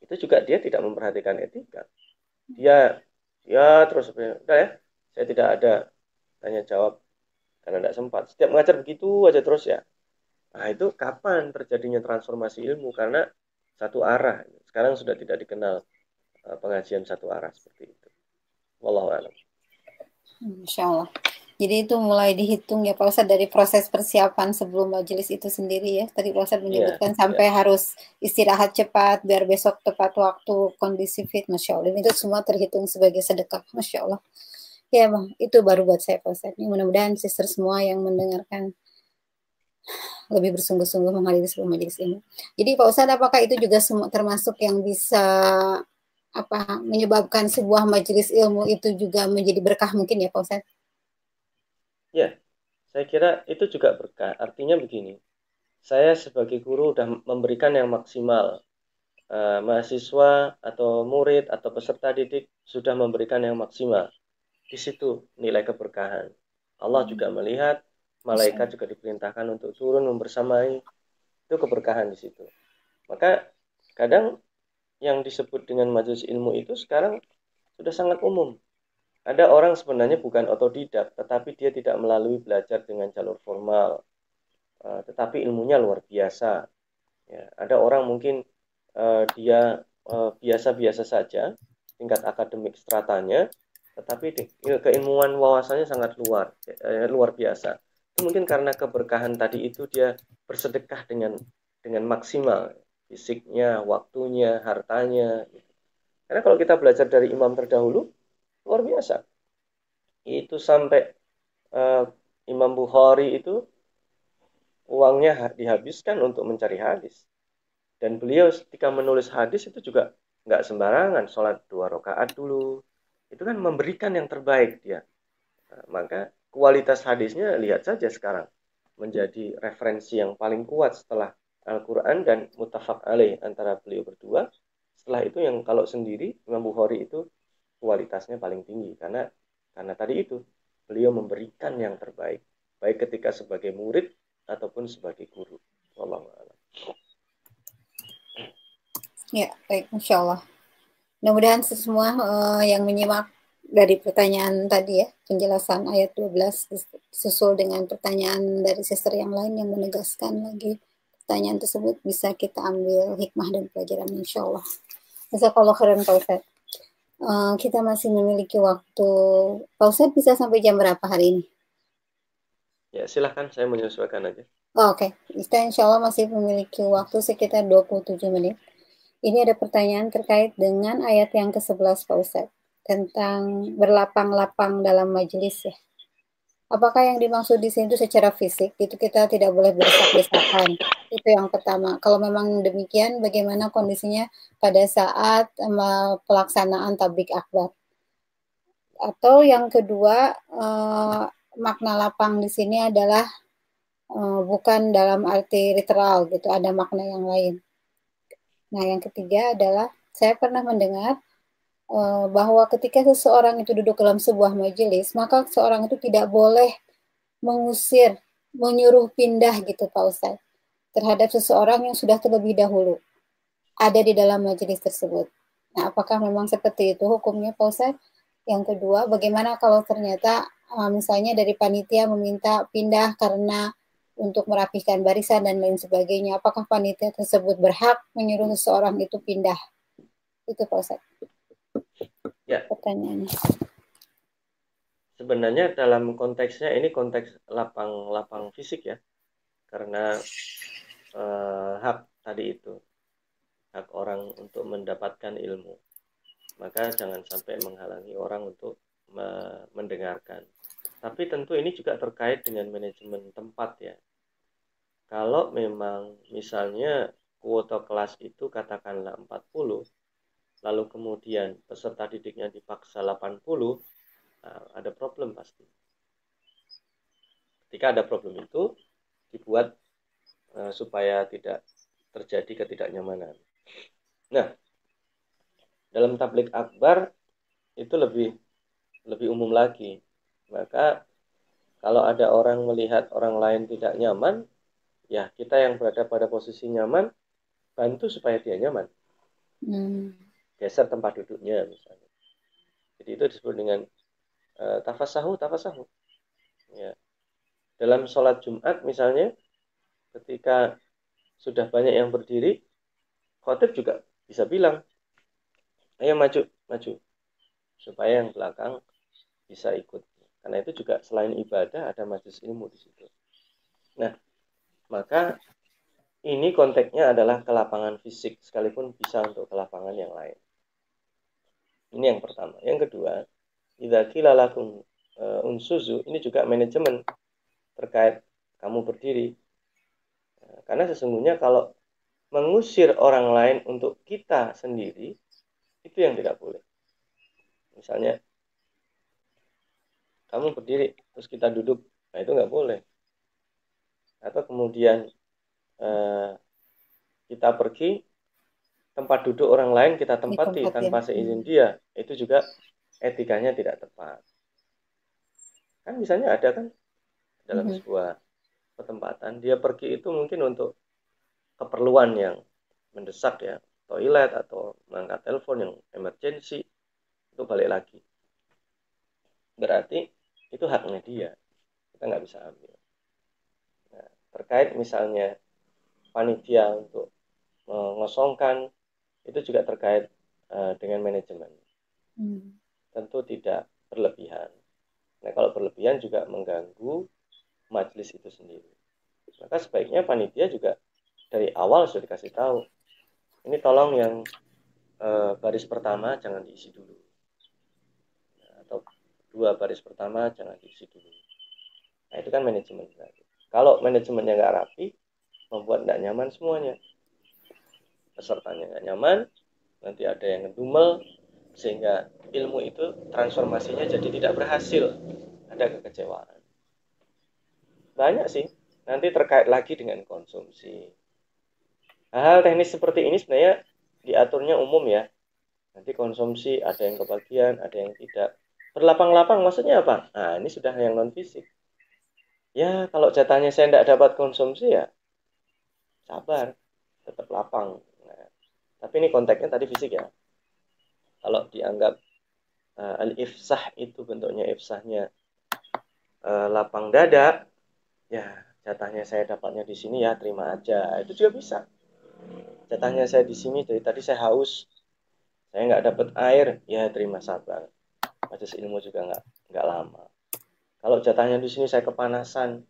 itu juga dia tidak memperhatikan etika. Dia ya terus udah ya saya tidak ada tanya jawab karena tidak sempat setiap mengajar begitu aja terus ya nah itu kapan terjadinya transformasi ilmu karena satu arah sekarang sudah tidak dikenal uh, pengajian satu arah seperti itu wallahu a'lam Insya Allah. Jadi itu mulai dihitung ya Pak Ustadz dari proses persiapan sebelum majelis itu sendiri ya. Tadi Pak Ustadz iya, menyebutkan yeah, sampai yeah. harus istirahat cepat biar besok tepat waktu kondisi fit. Masya Allah. Itu semua terhitung sebagai sedekah. Masya Allah. Ya Bang, itu baru buat saya Pak Ustadz. Mudah-mudahan sister semua yang mendengarkan lebih bersungguh-sungguh menghadiri sebuah majelis ini. Jadi Pak Ustadz apakah itu juga termasuk yang bisa apa menyebabkan sebuah majelis ilmu itu juga menjadi berkah mungkin ya Pak Ustadz? Ya, saya kira itu juga berkah. Artinya begini, saya sebagai guru sudah memberikan yang maksimal. Uh, mahasiswa atau murid atau peserta didik sudah memberikan yang maksimal. Di situ nilai keberkahan. Allah juga hmm. melihat, malaikat juga diperintahkan untuk turun membersamai. Itu keberkahan di situ. Maka kadang yang disebut dengan majelis ilmu itu sekarang sudah sangat umum ada orang sebenarnya bukan otodidak, tetapi dia tidak melalui belajar dengan jalur formal, uh, tetapi ilmunya luar biasa. Ya, ada orang mungkin uh, dia eh, biasa-biasa uh, saja, tingkat akademik stratanya, tetapi keilmuan wawasannya sangat luar luar biasa. Mungkin karena keberkahan tadi itu dia bersedekah dengan dengan maksimal. Fisiknya, waktunya, hartanya. Karena kalau kita belajar dari imam terdahulu, luar biasa. Itu sampai uh, Imam Bukhari itu uangnya dihabiskan untuk mencari hadis. Dan beliau ketika menulis hadis itu juga nggak sembarangan sholat dua rakaat dulu. Itu kan memberikan yang terbaik dia. Nah, maka kualitas hadisnya lihat saja sekarang menjadi referensi yang paling kuat setelah Al-Quran dan mutafak alaih antara beliau berdua. Setelah itu yang kalau sendiri Imam Bukhari itu kualitasnya paling tinggi karena karena tadi itu beliau memberikan yang terbaik baik ketika sebagai murid ataupun sebagai guru. Wallahu a'lam. Ya, baik, Masya Allah. Mudah-mudahan semua uh, yang menyimak dari pertanyaan tadi ya, penjelasan ayat 12 susul dengan pertanyaan dari sister yang lain yang menegaskan lagi pertanyaan tersebut bisa kita ambil hikmah dan pelajaran insya Allah. kalau keren Pak. Uh, kita masih memiliki waktu. Pak Ustadz bisa sampai jam berapa hari ini? Ya silahkan saya menyesuaikan aja. Oh, Oke, okay. kita insya Allah masih memiliki waktu sekitar 27 menit. Ini ada pertanyaan terkait dengan ayat yang ke-11 Pak Ustadz, tentang berlapang-lapang dalam majelis ya. Apakah yang dimaksud di sini itu secara fisik, itu kita tidak boleh berdesak-desakan. Itu yang pertama. Kalau memang demikian, bagaimana kondisinya pada saat um, pelaksanaan tablik akbar? Atau yang kedua, uh, makna lapang di sini adalah uh, bukan dalam arti literal gitu, ada makna yang lain. Nah, yang ketiga adalah saya pernah mendengar bahwa ketika seseorang itu duduk dalam sebuah majelis, maka seorang itu tidak boleh mengusir, menyuruh pindah gitu Pak Ustaz, terhadap seseorang yang sudah terlebih dahulu ada di dalam majelis tersebut. Nah, apakah memang seperti itu hukumnya Pak Ustaz? Yang kedua, bagaimana kalau ternyata uh, misalnya dari panitia meminta pindah karena untuk merapikan barisan dan lain sebagainya. Apakah panitia tersebut berhak menyuruh seseorang itu pindah? Itu Pak Ustaz. Ya. Pertanyaannya. Sebenarnya dalam konteksnya ini konteks lapang-lapang fisik ya. Karena eh, hak tadi itu. Hak orang untuk mendapatkan ilmu. Maka jangan sampai menghalangi orang untuk mendengarkan. Tapi tentu ini juga terkait dengan manajemen tempat ya. Kalau memang misalnya kuota kelas itu katakanlah 40, lalu kemudian peserta didiknya dipaksa 80, nah, ada problem pasti. Ketika ada problem itu, dibuat uh, supaya tidak terjadi ketidaknyamanan. Nah, dalam tablik akbar itu lebih lebih umum lagi. Maka kalau ada orang melihat orang lain tidak nyaman, ya kita yang berada pada posisi nyaman bantu supaya dia nyaman hmm. Geser tempat duduknya misalnya. Jadi itu disebut dengan uh, tafasahu tafasahu ya. Dalam sholat Jumat misalnya ketika sudah banyak yang berdiri khotib juga bisa bilang ayo maju maju supaya yang belakang bisa ikut. Karena itu juga selain ibadah ada majlis ilmu di situ. Nah maka ini konteksnya adalah kelapangan fisik sekalipun bisa untuk kelapangan yang lain. Ini yang pertama. Yang kedua, idza qila lakum uh, unsuzu ini juga manajemen terkait kamu berdiri. Nah, karena sesungguhnya kalau mengusir orang lain untuk kita sendiri itu yang tidak boleh. Misalnya kamu berdiri terus kita duduk, nah itu nggak boleh atau kemudian eh, kita pergi tempat duduk orang lain kita tempati tanpa seizin dia itu juga etikanya tidak tepat. Kan misalnya ada kan dalam mm -hmm. sebuah pertempatan dia pergi itu mungkin untuk keperluan yang mendesak ya toilet atau mengangkat telepon yang emergency itu balik lagi. Berarti itu haknya dia kita nggak bisa ambil. Terkait misalnya panitia untuk mengosongkan itu juga terkait uh, dengan manajemen. Hmm. Tentu tidak berlebihan. Nah kalau berlebihan juga mengganggu majelis itu sendiri. Maka sebaiknya panitia juga dari awal sudah dikasih tahu. Ini tolong yang uh, baris pertama jangan diisi dulu. Nah, atau dua baris pertama jangan diisi dulu. Nah itu kan manajemen. Kalau manajemennya nggak rapi, membuat nggak nyaman semuanya. Pesertanya nggak nyaman, nanti ada yang ngedumel, sehingga ilmu itu transformasinya jadi tidak berhasil. Ada kekecewaan. banyak sih. Nanti terkait lagi dengan konsumsi. Hal-hal teknis seperti ini sebenarnya diaturnya umum ya. Nanti konsumsi ada yang kebagian, ada yang tidak. Berlapang-lapang maksudnya apa? Nah, ini sudah yang non fisik. Ya, kalau jatahnya saya tidak dapat konsumsi ya sabar, tetap lapang. Tapi ini konteksnya tadi fisik ya. Kalau dianggap uh, al-ifsah itu bentuknya ifsahnya uh, lapang dada, ya jatahnya saya dapatnya di sini ya terima aja. Itu juga bisa. Jatahnya saya di sini dari tadi saya haus, saya nggak dapat air, ya terima sabar. Majelis ilmu juga nggak nggak lama. Kalau jatahnya di sini saya kepanasan,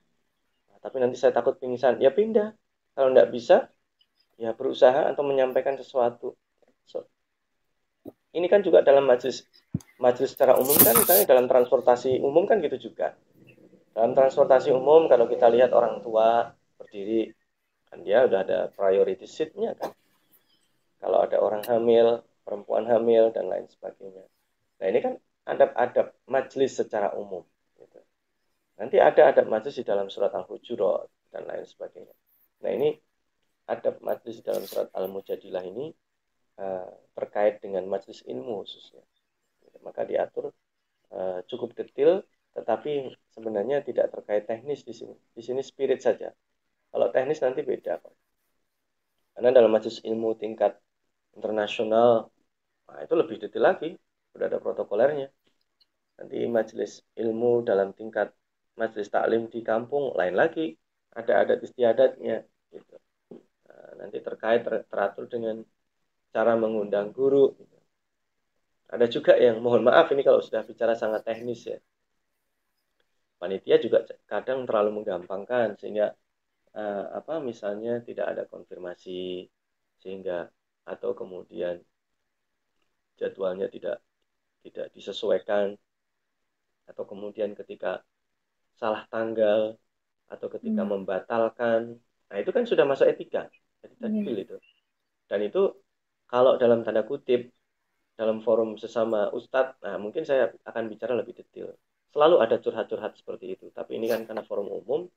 tapi nanti saya takut pingsan, ya pindah. Kalau nggak bisa, ya berusaha atau menyampaikan sesuatu. So, ini kan juga dalam majelis majelis secara umum kan misalnya dalam transportasi umum kan gitu juga. Dalam transportasi umum kalau kita lihat orang tua berdiri kan dia udah ada priority seatnya kan. Kalau ada orang hamil, perempuan hamil dan lain sebagainya. Nah ini kan adab-adab majelis secara umum. Gitu. Nanti ada adab majelis di dalam surat Al-Hujurat dan lain sebagainya. Nah ini adab majelis dalam surat Al-Mujadilah ini uh, terkait dengan majelis ilmu khususnya. Maka diatur uh, cukup detail, tetapi sebenarnya tidak terkait teknis di sini. Di sini spirit saja. Kalau teknis nanti beda. Pak. Karena dalam majelis ilmu tingkat internasional, nah itu lebih detail lagi. Sudah ada protokolernya. Nanti majelis ilmu dalam tingkat majelis taklim di kampung lain lagi ada adat istiadatnya gitu. Nah, nanti terkait ter teratur dengan cara mengundang guru gitu. ada juga yang mohon maaf ini kalau sudah bicara sangat teknis ya panitia juga kadang terlalu menggampangkan sehingga uh, apa misalnya tidak ada konfirmasi sehingga atau kemudian jadwalnya tidak tidak disesuaikan atau kemudian ketika salah tanggal atau ketika hmm. membatalkan nah itu kan sudah masuk etika jadi tadbil hmm. itu dan itu kalau dalam tanda kutip dalam forum sesama ustadz nah mungkin saya akan bicara lebih detail selalu ada curhat-curhat seperti itu tapi ini kan karena forum umum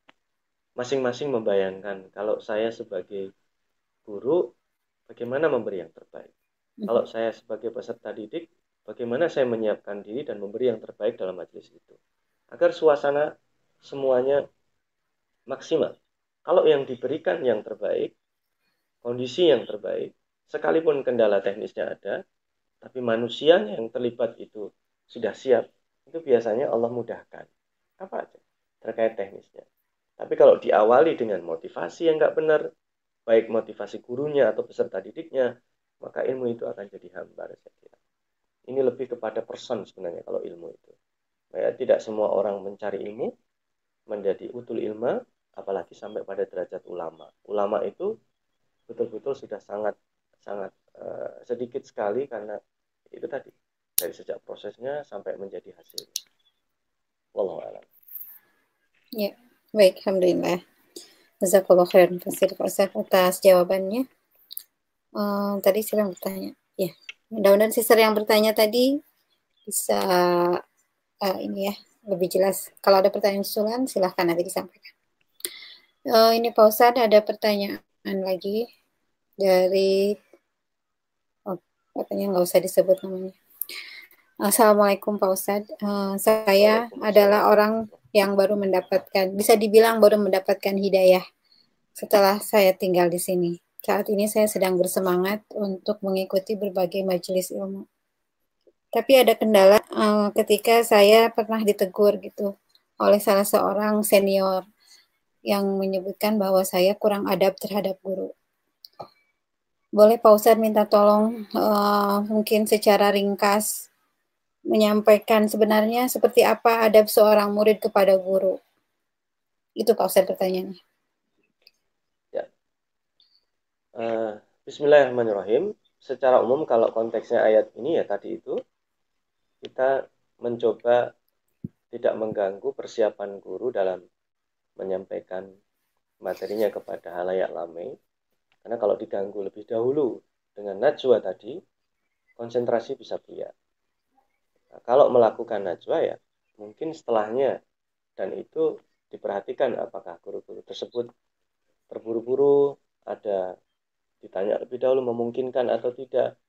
masing-masing membayangkan kalau saya sebagai guru bagaimana memberi yang terbaik hmm. kalau saya sebagai peserta didik bagaimana saya menyiapkan diri dan memberi yang terbaik dalam majelis itu agar suasana semuanya maksimal. Kalau yang diberikan yang terbaik, kondisi yang terbaik, sekalipun kendala teknisnya ada, tapi manusia yang terlibat itu sudah siap, itu biasanya Allah mudahkan. Apa aja terkait teknisnya. Tapi kalau diawali dengan motivasi yang nggak benar, baik motivasi gurunya atau peserta didiknya, maka ilmu itu akan jadi hambar saya kira. Ini lebih kepada person sebenarnya kalau ilmu itu. Ya, tidak semua orang mencari ilmu menjadi utul ilmu apalagi sampai pada derajat ulama. Ulama itu betul-betul sudah sangat sangat uh, sedikit sekali karena itu tadi dari sejak prosesnya sampai menjadi hasil. Wallahu a'lam. Ya, baik, alhamdulillah. Jazakallah khairan kasih atas jawabannya. Uh, tadi siapa yang bertanya? Ya, mudah-mudahan sister yang bertanya tadi bisa uh, ini ya lebih jelas. Kalau ada pertanyaan susulan, silahkan nanti disampaikan. Uh, ini Pak Ustadz ada pertanyaan lagi dari oh, katanya nggak usah disebut namanya. Assalamualaikum Pak Ustadz. Uh, saya adalah orang yang baru mendapatkan, bisa dibilang baru mendapatkan hidayah setelah saya tinggal di sini. Saat ini saya sedang bersemangat untuk mengikuti berbagai majelis ilmu. Tapi ada kendala uh, ketika saya pernah ditegur gitu oleh salah seorang senior yang menyebutkan bahwa saya kurang adab terhadap guru. Boleh Pak Ustadz minta tolong uh, mungkin secara ringkas menyampaikan sebenarnya seperti apa adab seorang murid kepada guru. Itu Pak Ustadz pertanyaannya. Ya. Uh, Bismillahirrahmanirrahim. Secara umum kalau konteksnya ayat ini ya tadi itu kita mencoba tidak mengganggu persiapan guru dalam menyampaikan materinya kepada halayak lame karena kalau diganggu lebih dahulu dengan najwa tadi konsentrasi bisa buyar nah, kalau melakukan najwa ya mungkin setelahnya dan itu diperhatikan apakah guru-guru tersebut terburu-buru, ada ditanya lebih dahulu memungkinkan atau tidak.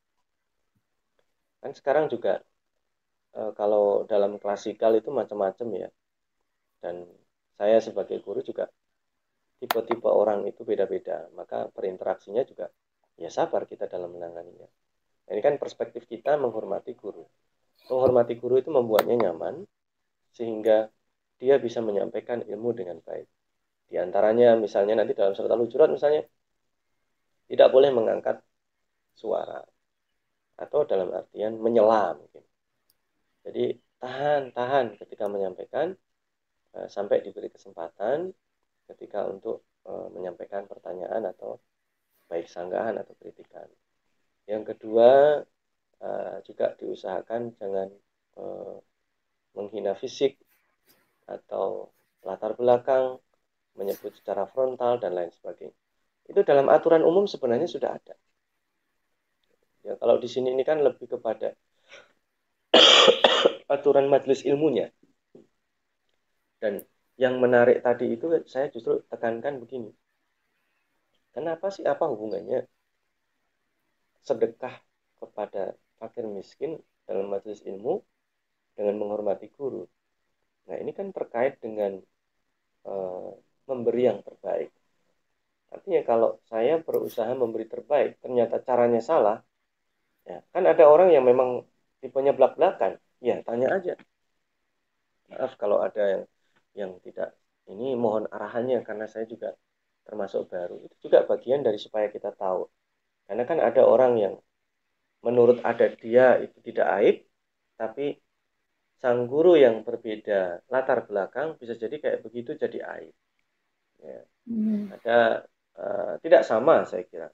Kan sekarang juga e, kalau dalam klasikal itu macam-macam ya. Dan saya sebagai guru juga tipe-tipe orang itu beda-beda, maka berinteraksinya juga ya sabar kita dalam menanganinya. Ini kan perspektif kita menghormati guru. Menghormati guru itu membuatnya nyaman, sehingga dia bisa menyampaikan ilmu dengan baik. Di antaranya misalnya nanti dalam surat al-hujurat misalnya tidak boleh mengangkat suara atau dalam artian menyela mungkin. Jadi tahan, tahan ketika menyampaikan eh, sampai diberi kesempatan ketika untuk eh, menyampaikan pertanyaan atau baik sanggahan atau kritikan. Yang kedua eh, juga diusahakan jangan menghina fisik atau latar belakang menyebut secara frontal dan lain sebagainya. Itu dalam aturan umum sebenarnya sudah ada. Ya, kalau di sini ini kan lebih kepada [coughs] aturan majelis ilmunya. Dan yang menarik tadi itu saya justru tekankan begini. Kenapa sih apa hubungannya sedekah kepada fakir miskin dalam majelis ilmu dengan menghormati guru? Nah ini kan terkait dengan uh, memberi yang terbaik. Artinya kalau saya berusaha memberi terbaik, ternyata caranya salah, ya kan ada orang yang memang tipenya belak-belakan, ya tanya aja. Maaf kalau ada yang yang tidak ini mohon arahannya karena saya juga termasuk baru. Itu juga bagian dari supaya kita tahu. Karena kan ada orang yang menurut adat dia itu tidak aib, tapi sang guru yang berbeda latar belakang bisa jadi kayak begitu jadi aib. Ya. Hmm. Ada uh, tidak sama saya kira.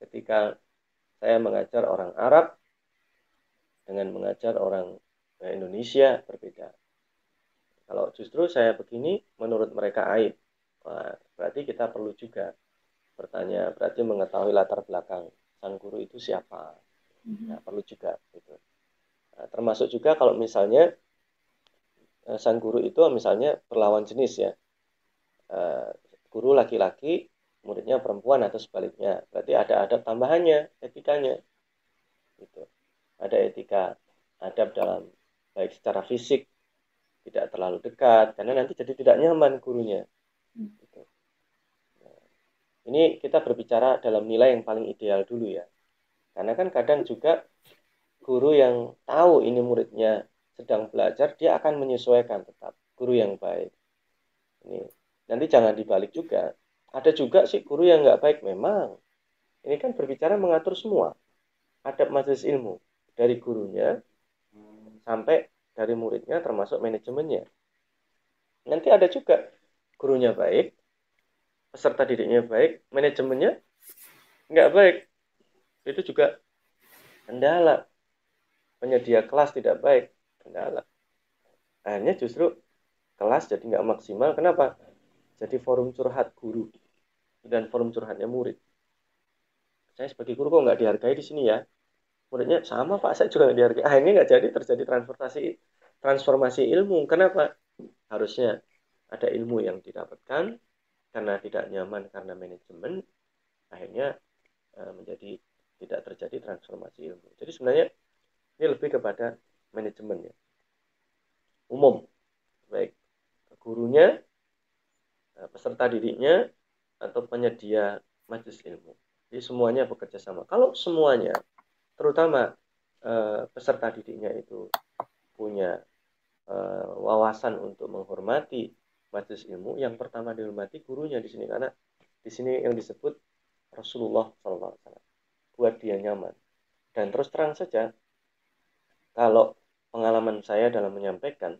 Ketika saya mengajar orang Arab dengan mengajar orang Indonesia berbeda. Kalau justru saya begini, menurut mereka aib. Wah, berarti kita perlu juga bertanya, berarti mengetahui latar belakang sang guru itu siapa. Mm-hmm. Nah, perlu juga gitu. Nah, termasuk juga kalau misalnya eh, sang guru itu misalnya berlawan jenis ya. Eh, guru laki-laki, muridnya perempuan atau sebaliknya. Berarti ada adab tambahannya, etikanya. Gitu. Ada etika adab dalam baik secara fisik, tidak terlalu dekat, karena nanti jadi tidak nyaman gurunya. Gitu. Nah, ini kita berbicara dalam nilai yang paling ideal dulu ya. Karena kan kadang juga guru yang tahu ini muridnya sedang belajar, dia akan menyesuaikan tetap guru yang baik. Ini nanti jangan dibalik juga ada juga sih guru yang nggak baik memang ini kan berbicara mengatur semua adab majelis ilmu dari gurunya sampai dari muridnya termasuk manajemennya. Nanti ada juga gurunya baik peserta didiknya baik manajemennya nggak baik. Itu juga kendala. Penyedia kelas tidak baik kendala. Akhirnya justru kelas jadi nggak maksimal. Kenapa? Jadi forum curhat guru dan forum curhatnya murid. Saya sebagai guru kok nggak dihargai di sini ya. Muridnya sama pak, saya juga nggak dihargai. Ini nggak jadi terjadi transformasi transformasi ilmu. Kenapa? Harusnya ada ilmu yang didapatkan karena tidak nyaman karena manajemen, akhirnya uh, menjadi tidak terjadi transformasi ilmu. Jadi sebenarnya ini lebih kepada manajemen ya. Umum, baik gurunya Eh, peserta didiknya atau penyedia majelis ilmu. Jadi semuanya bekerja sama. Kalau semuanya, terutama eh, peserta didiknya itu punya eh, wawasan untuk menghormati majelis ilmu, yang pertama dihormati gurunya di sini. Karena di sini yang disebut Rasulullah SAW buat dia nyaman. Dan terus terang saja, kalau pengalaman saya dalam menyampaikan,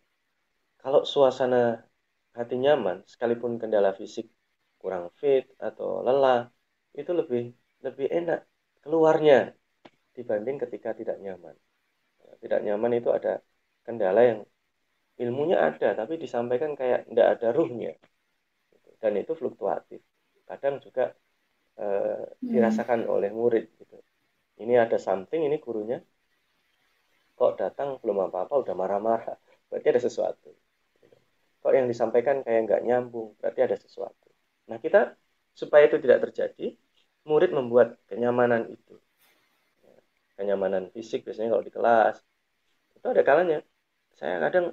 kalau suasana hati nyaman sekalipun kendala fisik kurang fit atau lelah itu lebih lebih enak keluarnya dibanding ketika tidak nyaman tidak nyaman itu ada kendala yang ilmunya ada tapi disampaikan kayak tidak ada ruhnya dan itu fluktuatif kadang juga eh, hmm. dirasakan oleh murid gitu ini ada something ini gurunya kok datang belum apa-apa udah marah-marah berarti ada sesuatu kok yang disampaikan kayak nggak nyambung, berarti ada sesuatu. Nah kita supaya itu tidak terjadi, murid membuat kenyamanan itu. Kenyamanan fisik biasanya kalau di kelas, itu ada kalanya. Saya kadang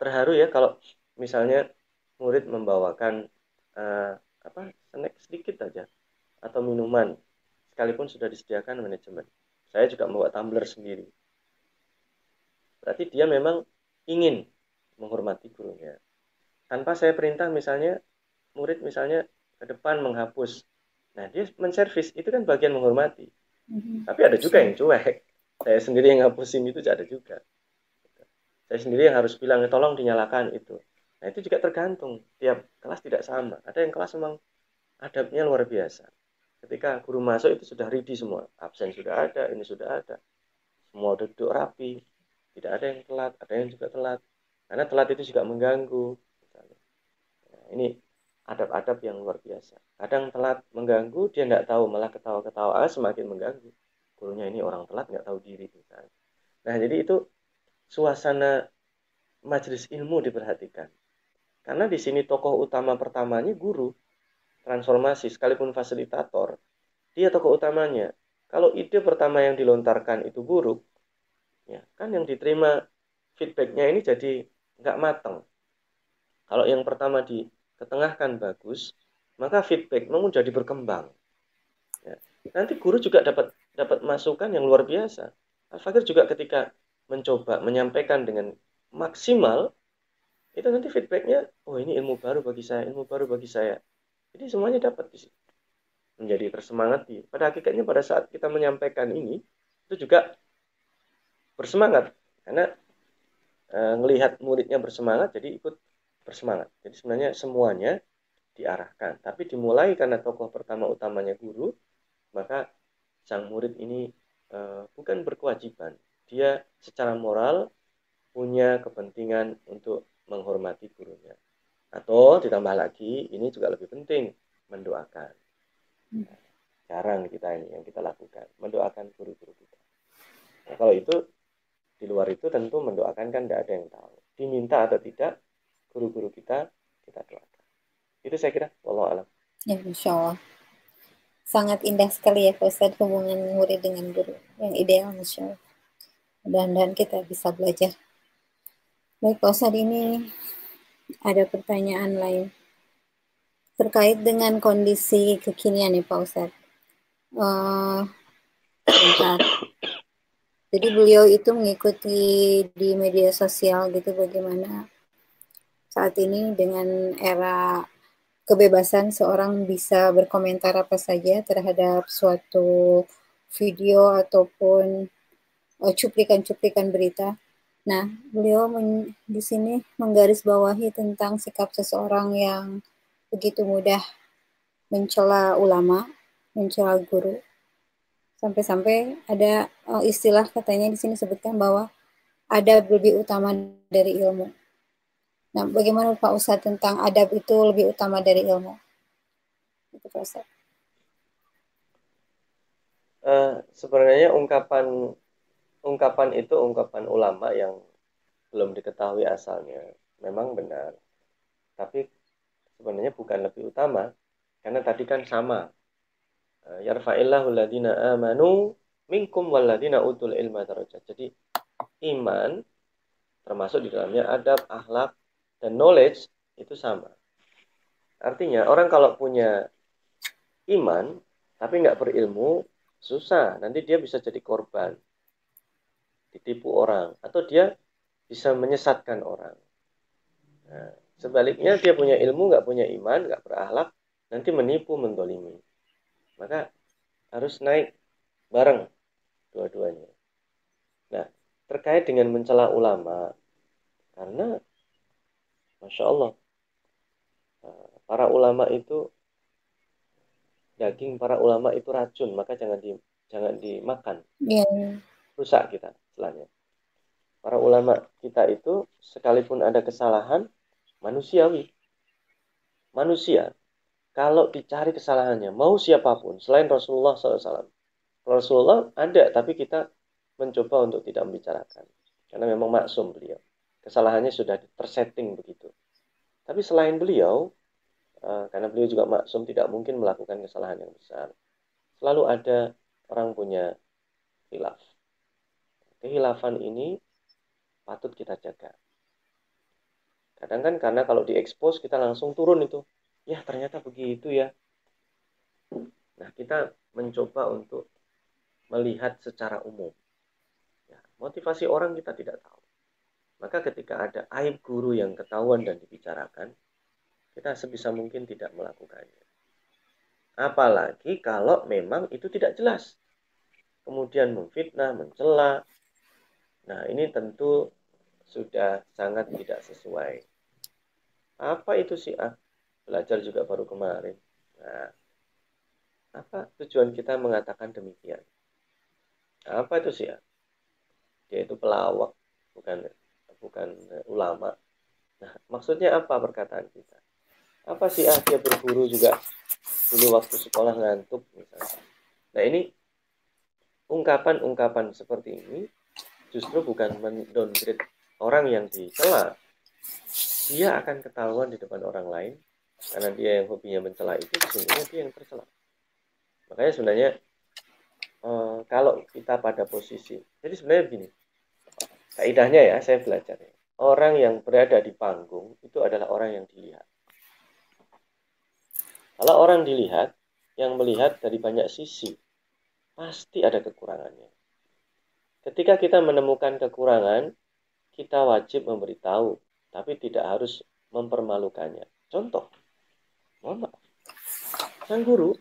terharu ya kalau misalnya murid membawakan uh, apa snack sedikit aja atau minuman sekalipun sudah disediakan manajemen. Saya juga membawa tumbler sendiri. Berarti dia memang ingin menghormati gurunya. Tanpa saya perintah misalnya murid misalnya ke depan menghapus. Nah, dia menservis itu kan bagian menghormati. Mm-hmm. Tapi ada juga yang cuek. Saya sendiri yang ngapusin itu ada juga. Saya sendiri yang harus bilang, tolong dinyalakan itu. Nah, itu juga tergantung. Tiap kelas tidak sama. Ada yang kelas memang adabnya luar biasa ketika guru masuk itu sudah ready semua absen sudah ada ini sudah ada semua duduk rapi tidak ada yang telat ada yang juga telat karena telat itu juga mengganggu nah, ini adab-adab yang luar biasa kadang telat mengganggu dia tidak tahu malah ketawa-ketawa ah, semakin mengganggu gurunya ini orang telat nggak tahu diri misalnya. nah jadi itu suasana majelis ilmu diperhatikan karena di sini tokoh utama pertamanya guru transformasi sekalipun fasilitator, dia tokoh utamanya. Kalau ide pertama yang dilontarkan itu buruk, ya kan yang diterima feedbacknya ini jadi nggak matang. Kalau yang pertama diketengahkan bagus, maka feedback namun jadi berkembang. Ya. Nanti guru juga dapat dapat masukan yang luar biasa. Al-Fakir juga ketika mencoba menyampaikan dengan maksimal, itu nanti feedbacknya, oh ini ilmu baru bagi saya, ilmu baru bagi saya. Jadi semuanya dapat di situ. Menjadi tersemangati. Pada hakikatnya pada saat kita menyampaikan ini, itu juga bersemangat. Karena e, muridnya bersemangat, jadi ikut bersemangat. Jadi sebenarnya semuanya diarahkan. Tapi dimulai karena tokoh pertama utamanya guru, maka sang murid ini e, bukan berkewajiban. Dia secara moral punya kepentingan untuk menghormati gurunya. Atau ditambah lagi, ini juga lebih penting, mendoakan. Hmm. jarang kita ini yang kita lakukan, mendoakan guru-guru kita. Nah, kalau itu di luar itu tentu mendoakan kan tidak ada yang tahu. Diminta atau tidak, guru-guru kita kita doakan. Itu saya kira, Allah alam. Ya, Insya Allah. Sangat indah sekali ya Pak Ustaz hubungan murid dengan guru. Yang ideal Insya Allah. Mudah-mudahan kita bisa belajar. Baik Pak Ustaz ini ada pertanyaan lain terkait dengan kondisi kekinian nih Pak Ustadz. Uh, Jadi beliau itu mengikuti di media sosial gitu bagaimana saat ini dengan era kebebasan seorang bisa berkomentar apa saja terhadap suatu video ataupun uh, cuplikan-cuplikan berita. Nah, beliau di sini menggarisbawahi tentang sikap seseorang yang begitu mudah mencela ulama, mencela guru. Sampai-sampai ada uh, istilah katanya di sini sebutkan bahwa adab lebih utama dari ilmu. Nah, bagaimana Pak Ustadz tentang adab itu lebih utama dari ilmu? Itu Pak Ustadz. Uh, sebenarnya ungkapan ungkapan itu ungkapan ulama yang belum diketahui asalnya. Memang benar. Tapi sebenarnya bukan lebih utama karena tadi kan sama. Eh, yarfa'illahu ladina amanu minkum waladina utul ilma darajat. Jadi iman termasuk di dalamnya adab, akhlak dan knowledge itu sama. Artinya orang kalau punya iman tapi nggak berilmu susah. Nanti dia bisa jadi korban ditipu orang atau dia bisa menyesatkan orang. Nah, sebaliknya dia punya ilmu, nggak punya iman, nggak berakhlak, nanti menipu, mendolimi. Maka harus naik bareng dua-duanya. Nah, terkait dengan mencela ulama, karena masya Allah, eh, para ulama itu daging para ulama itu racun, maka jangan di jangan dimakan. Yeah. Rusak kita istilahnya. Para ulama kita itu sekalipun ada kesalahan manusiawi. Manusia kalau dicari kesalahannya mau siapa pun selain Rasulullah SAW. Rasulullah ada tapi kita mencoba untuk tidak membicarakan karena memang maksum beliau. Kesalahannya sudah tersetting begitu. Tapi selain beliau, uh, karena beliau juga maksum tidak mungkin melakukan kesalahan yang besar, selalu ada orang punya hilaf. Kehilafan ini patut kita jaga. Kadang kan karena kalau diekspos kita langsung turun itu. Ya ternyata begitu ya. Nah kita mencoba untuk melihat secara umum. Ya, motivasi orang kita tidak tahu. Maka ketika ada aib guru yang ketahuan dan dibicarakan, kita sebisa mungkin tidak melakukannya. Apalagi kalau memang itu tidak jelas. Kemudian memfitnah, mencela. Nah, ini tentu sudah sangat tidak sesuai. Apa itu sih ah? Belajar juga baru kemarin. Nah, apa tujuan kita mengatakan demikian? Apa itu sih ah? Dia itu pelawak, bukan bukan ulama. Nah, maksudnya apa perkataan kita? Apa sih ah dia berburu juga dulu waktu sekolah ngantuk misalnya. Nah, ini ungkapan-ungkapan seperti ini justru bukan mendowngrade orang yang dicela dia akan ketahuan di depan orang lain karena dia yang hobinya mencela itu sesungguhnya dia yang tercela makanya sebenarnya eh, kalau kita pada posisi jadi sebenarnya begini kaidahnya ya saya belajar. Orang yang berada di panggung itu adalah orang yang dilihat. Kalau orang dilihat yang melihat dari banyak sisi pasti ada kekurangannya. Ketika kita menemukan kekurangan kita wajib memberitahu, tapi tidak harus mempermalukannya. Contoh, mohon maaf, sang guru,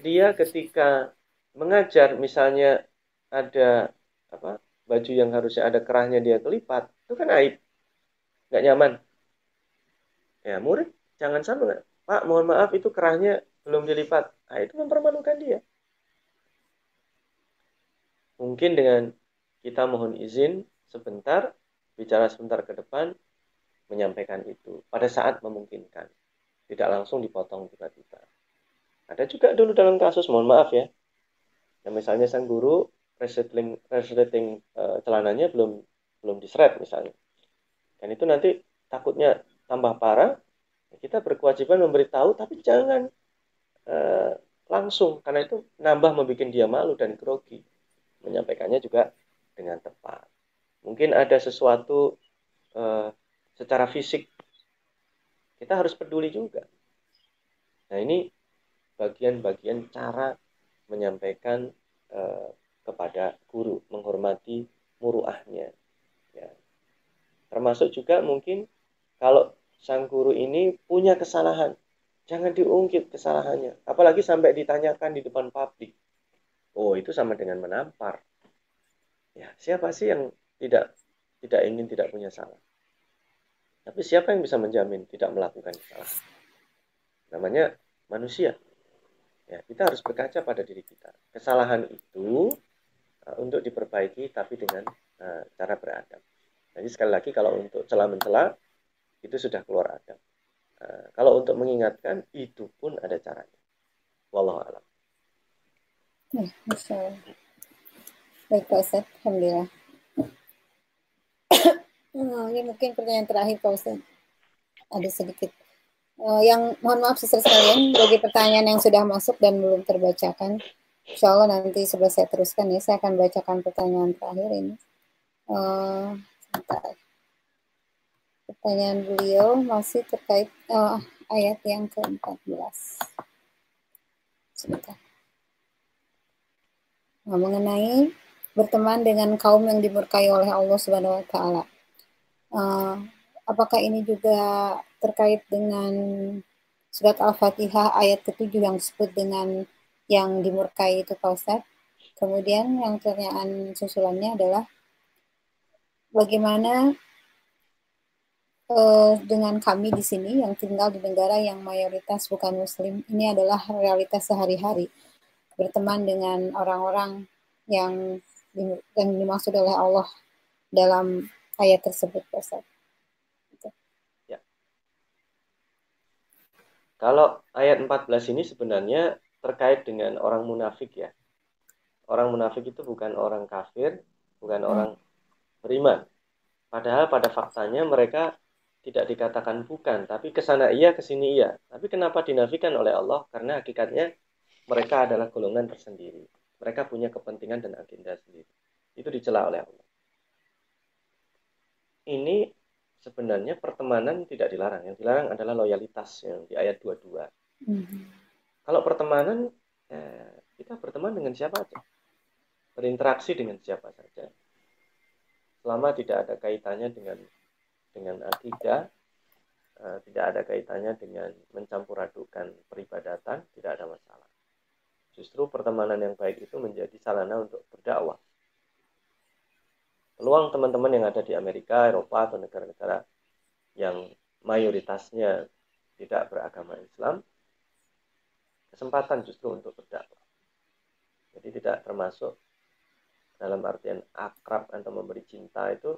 dia ketika mengajar, misalnya ada apa baju yang harusnya ada kerahnya dia kelipat, itu kan aib, nggak nyaman. Ya murid jangan sampai Pak mohon maaf itu kerahnya belum dilipat. Nah, itu mempermalukan dia. Mungkin dengan kita mohon izin sebentar, bicara sebentar ke depan, menyampaikan itu pada saat memungkinkan. Tidak langsung dipotong tiba-tiba. Ada juga dulu dalam kasus, mohon maaf ya, yang misalnya sang guru resleting, resleting uh, celananya belum belum diseret misalnya. Dan itu nanti takutnya tambah parah, kita berkewajiban memberitahu, tapi jangan uh, langsung, karena itu nambah membuat dia malu dan grogi. Menyampaikannya juga dengan tepat. Mungkin ada sesuatu uh, secara fisik. Kita harus peduli juga. Nah ini bagian-bagian cara menyampaikan uh, menghormati muruahnya. Ya. Termasuk juga mungkin kalau sang guru ini punya kesalahan, jangan diungkit kesalahannya. Apalagi sampai ditanyakan di depan publik. Oh itu sama dengan menampar. Ya siapa sih yang tidak tidak ingin tidak punya salah. Tapi siapa yang bisa menjamin tidak melakukan kesalahan? Namanya manusia. Ya, kita harus berkaca pada diri kita. Kesalahan itu uh, untuk diperbaiki tapi dengan uh, cara beradab. Jadi sekali lagi kalau untuk celah mencela itu sudah keluar adab. Uh, kalau untuk mengingatkan itu pun ada caranya. Wallahu a'lam. Ya, Baik Pak Ustaz, Alhamdulillah. [coughs] Oh, ini mungkin pertanyaan terakhir Pak Ustaz. Ada sedikit. Uh, yang mohon maaf sesat sekalian bagi pertanyaan yang sudah masuk dan belum terbacakan. Insya Allah nanti sebelah saya teruskan ya. Saya akan bacakan pertanyaan terakhir ini. Uh, Pertanyaan beliau masih terkait uh, ayat yang ke-14. Sebentar. Nah, mengenai berteman dengan kaum yang dimurkai oleh Allah Subhanahu wa taala uh, apakah ini juga terkait dengan surat Al-Fatihah ayat ketujuh yang disebut dengan yang dimurkai itu Pak Ustaz? Kemudian yang pertanyaan susulannya adalah bagaimana uh, dengan kami di sini yang tinggal di negara yang mayoritas bukan muslim ini adalah realitas sehari-hari berteman dengan orang-orang yang yang dimaksud oleh Allah dalam ayat tersebut Ustaz. Gitu. Ya. Kalau ayat 14 ini sebenarnya terkait dengan orang munafik ya. Orang munafik itu bukan orang kafir, bukan hmm. orang beriman. Padahal pada faktanya mereka tidak dikatakan bukan, tapi ke sana iya, ke sini iya. Tapi kenapa dinafikan oleh Allah? Karena hakikatnya mereka adalah golongan tersendiri. Mereka punya kepentingan dan agenda sendiri. Itu dicela oleh Allah. Ini sebenarnya pertemanan tidak dilarang. Yang dilarang adalah loyalitas yang di ayat 22. Mm-hmm. Kalau pertemanan, eh, kita berteman dengan siapa saja. Berinteraksi dengan siapa saja. Selama tidak ada kaitannya dengan dengan akidah uh, tidak ada kaitannya dengan mencampur adukan peribadatan tidak ada masalah justru pertemanan yang baik itu menjadi sarana untuk berdakwah peluang teman-teman yang ada di Amerika, Eropa atau negara-negara yang mayoritasnya tidak beragama Islam kesempatan justru untuk berdakwah jadi tidak termasuk dalam artian akrab atau memberi cinta itu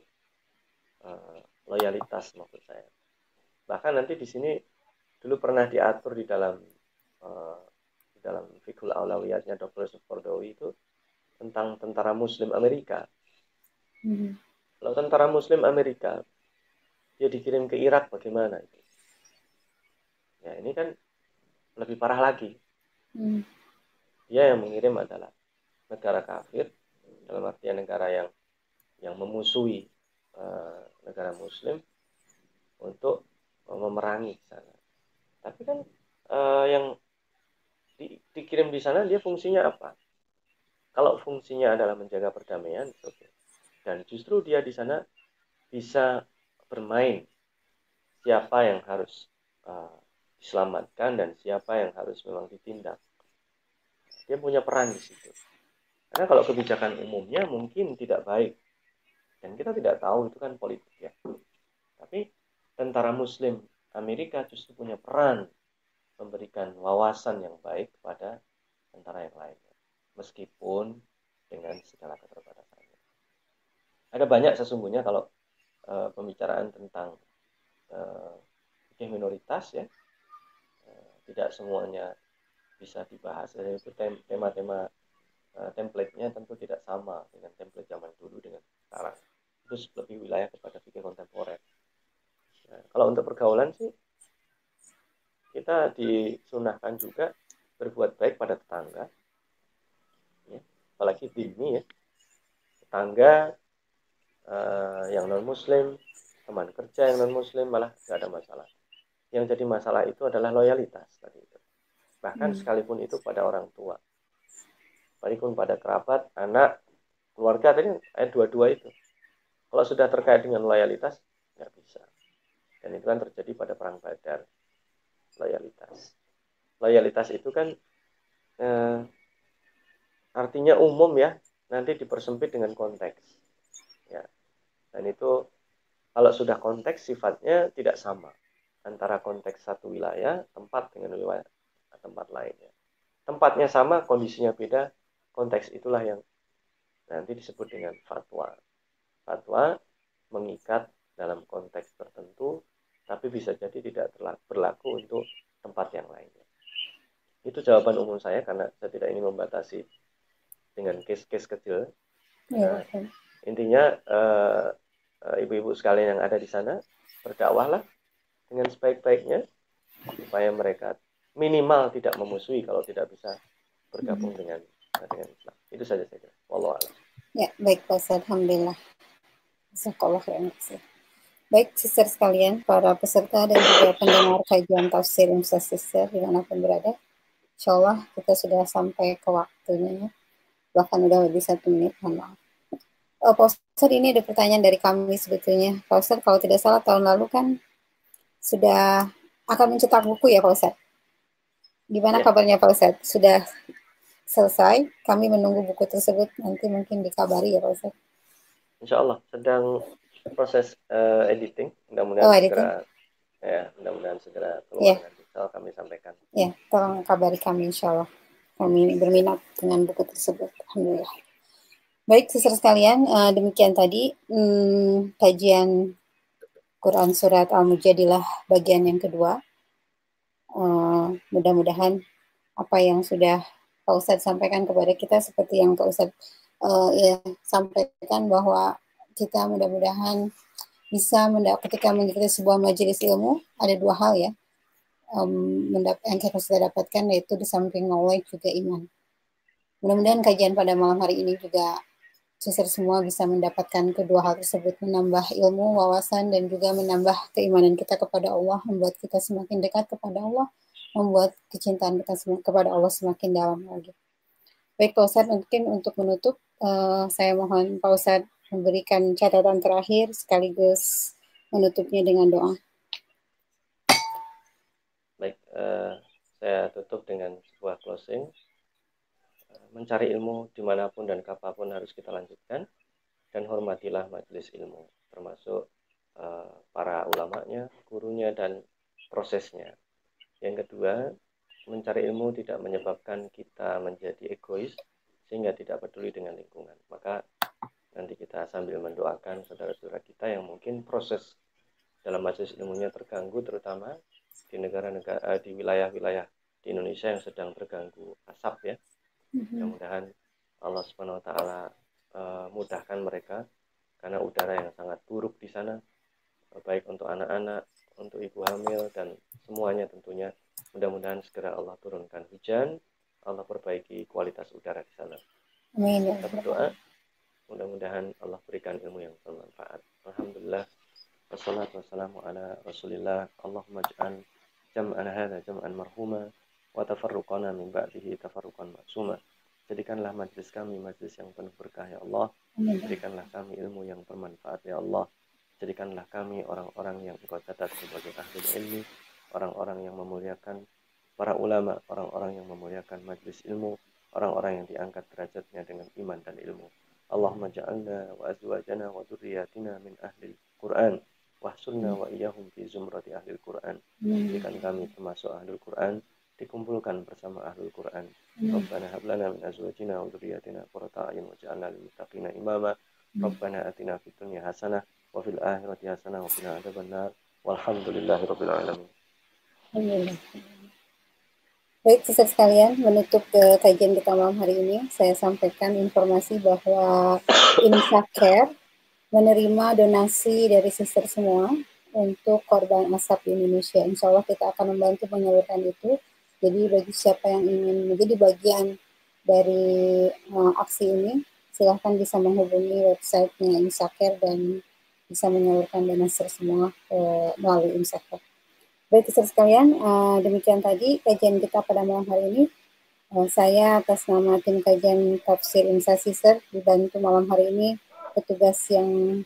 uh, loyalitas maksud saya. Bahkan nanti di sini dulu pernah diatur di dalam uh, di dalam fikul aulawiyatnya Dr. Supordowi itu tentang tentara Muslim Amerika. Mm-hmm. Kalau tentara Muslim Amerika dia dikirim ke Irak bagaimana itu? Ya ini kan lebih parah lagi. Mm. Dia yang mengirim adalah negara kafir dalam artian negara yang yang memusuhi uh, negara Muslim untuk memerangi sana. Tapi kan uh, yang di, dikirim di sana dia fungsinya apa? Kalau fungsinya adalah menjaga perdamaian, okay. dan justru dia di sana bisa bermain siapa yang harus uh, diselamatkan dan siapa yang harus memang ditindak. Dia punya peran di situ. Karena kalau kebijakan umumnya mungkin tidak baik dan kita tidak tahu itu kan politik ya. Tapi tentara muslim Amerika justru punya peran memberikan wawasan yang baik kepada tentara yang lainnya. Meskipun dengan segala keterbatasannya. Ada banyak sesungguhnya kalau uh, pembicaraan tentang uh, minoritas ya. Uh, tidak semuanya bisa dibahas. Jadi itu tema-tema uh, template-nya tentu tidak sama dengan template zaman dulu dengan sekarang itu lebih wilayah kepada fikih kontemporer. Nah, kalau untuk pergaulan sih kita disunahkan juga berbuat baik pada tetangga, ya, apalagi dini ya, tetangga uh, yang non Muslim, teman kerja yang non Muslim malah tidak ada masalah. Yang jadi masalah itu adalah loyalitas tadi itu. Bahkan hmm. sekalipun itu pada orang tua, sekalipun pada kerabat, anak, keluarga tadi ayat dua-dua itu kalau sudah terkait dengan loyalitas, nggak bisa. Dan itu kan terjadi pada perang badar. Loyalitas. Loyalitas itu kan eh, artinya umum ya, nanti dipersempit dengan konteks. Ya. Dan itu kalau sudah konteks sifatnya tidak sama antara konteks satu wilayah, tempat dengan wilayah tempat lainnya. Tempatnya sama, kondisinya beda, konteks itulah yang nanti disebut dengan fatwa fatwa mengikat dalam konteks tertentu, tapi bisa jadi tidak berlaku untuk tempat yang lainnya. Itu jawaban umum saya karena saya tidak ingin membatasi dengan case-case kecil. Ya, nah, intinya uh, ibu-ibu sekalian yang ada di sana berdakwahlah dengan sebaik-baiknya supaya mereka minimal tidak memusuhi kalau tidak bisa bergabung hmm. dengan dengan Islam. Itu saja saya kira. Wallahualam. Ya, baik Pak Alhamdulillah. Jazakallah khairan Baik, sister sekalian, para peserta dan juga pendengar kajian tafsir Ustaz Sister di mana pun berada. Insya Allah kita sudah sampai ke waktunya ya. Bahkan udah lebih satu menit, mohon. Oh, Pak Ustaz, ini ada pertanyaan dari kami sebetulnya. Ustaz, kalau tidak salah tahun lalu kan sudah akan mencetak buku ya Pak Ustaz? Gimana ya. kabarnya Pak Ustaz? Sudah selesai? Kami menunggu buku tersebut. Nanti mungkin dikabari ya Pak Ustaz. Insya Allah sedang proses uh, editing. Mudah-mudahan oh, segera ya, mudah-mudahan segera keluar yeah. nanti. So, kami sampaikan. Ya, yeah, tolong kabari kami Insya Allah. Kami berminat dengan buku tersebut. Alhamdulillah. Baik, sisir sekalian, uh, demikian tadi hmm, kajian Quran Surat Al-Mujadilah bagian yang kedua. Uh, mudah-mudahan apa yang sudah Pak Ustadz sampaikan kepada kita seperti yang Pak Ustadz uh, ya sampaikan bahwa kita mudah-mudahan bisa mendapat ketika mengikuti sebuah majelis ilmu ada dua hal ya um, yang kita sudah dapatkan yaitu di samping knowledge juga iman. Mudah-mudahan kajian pada malam hari ini juga sister semua bisa mendapatkan kedua hal tersebut, menambah ilmu, wawasan, dan juga menambah keimanan kita kepada Allah, membuat kita semakin dekat kepada Allah, membuat kecintaan kita kepada Allah semakin dalam lagi. Baik Pak Ustadz, mungkin untuk menutup, uh, saya mohon Pak Ustadz memberikan catatan terakhir sekaligus menutupnya dengan doa. Baik, uh, saya tutup dengan sebuah closing. Mencari ilmu di mana pun dan kapan pun harus kita lanjutkan dan hormatilah majelis ilmu, termasuk uh, para ulamanya, gurunya, dan prosesnya. Yang kedua, mencari ilmu tidak menyebabkan kita menjadi egois sehingga tidak peduli dengan lingkungan. Maka nanti kita sambil mendoakan saudara-saudara kita yang mungkin proses dalam majelis ilmunya terganggu terutama di negara-negara eh, di wilayah-wilayah di Indonesia yang sedang terganggu asap ya. Mm-hmm. Mudah-mudahan Allah Subhanahu wa taala uh, mudahkan mereka karena udara yang sangat buruk di sana baik untuk anak-anak, untuk ibu hamil dan semuanya tentunya mudah-mudahan segera Allah turunkan hujan, Allah perbaiki kualitas udara di sana. Amin. Ya Kita berdoa mudah-mudahan Allah berikan ilmu yang bermanfaat. Alhamdulillah wassalatu wassalamu ala Rasulillah. Allahumma ij'al jam'ana hadza jam'an marhuma wa tafarruqana min ba'dihi tafarruqan maksuma. Jadikanlah majlis kami majlis yang penuh berkah ya Allah. Jadikanlah kami ilmu yang bermanfaat ya Allah. Jadikanlah kami orang-orang yang engkau catat sebagai ahli ilmu, orang-orang yang memuliakan para ulama, orang-orang yang memuliakan majlis ilmu, orang-orang yang diangkat derajatnya dengan iman dan ilmu. Allahumma ja'alna wa azwajana wa dzurriyyatina min ahli Quran wahsurna wa iyahum fi zumrati ahlil Quran. Jadikan kami termasuk ahlul Quran, dikumpulkan bersama ahlul Quran. Rabbana hab lana min azwajina wa dzurriyyatina qurrata a'yun waj'alna lil muttaqina imama. Rabbana atina fid dunya hasanah wa fil akhirati hasanah wa qina adzabannar. Walhamdulillahi rabbil alamin. Baik, sisa sekalian, menutup ke kajian kita malam hari ini, saya sampaikan informasi bahwa Insa Care menerima donasi dari sister semua untuk korban asap di Indonesia. Insya Allah kita akan membantu menyalurkan itu. Jadi bagi siapa yang ingin menjadi bagian dari uh, aksi ini, silahkan bisa menghubungi websitenya Insaker dan bisa menyalurkan donasi semua uh, melalui Insaker. Baik, sister sekalian, uh, demikian tadi kajian kita pada malam hari ini. Uh, saya atas nama tim kajian tafsir Insa Sister dibantu malam hari ini petugas yang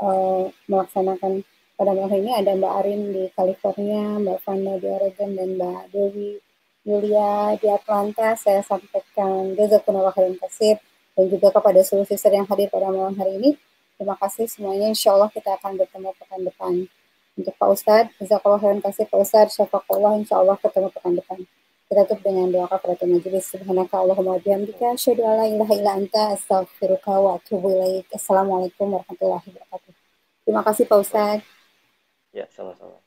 uh, melaksanakan pada malam ini ada Mbak Arin di California, Mbak Fanda di Oregon, dan Mbak Dewi Yulia di Atlanta. Saya sampaikan jazakumullah khairan kasih dan juga kepada seluruh sister yang hadir pada malam hari ini. Terima kasih semuanya. Insya Allah kita akan bertemu pekan depan. Untuk Pak Ustadz, jazakallah khairan kasih Pak Ustadz, syafakallah, insya Allah ketemu pekan depan. Kita tutup dengan doa kafaratul majelis. Subhanaka Allahumma bihamdika asyhadu an la ilaha illa anta wa atubu. Assalamualaikum warahmatullahi wabarakatuh. Terima kasih Pak Ustaz. Ya, sama-sama.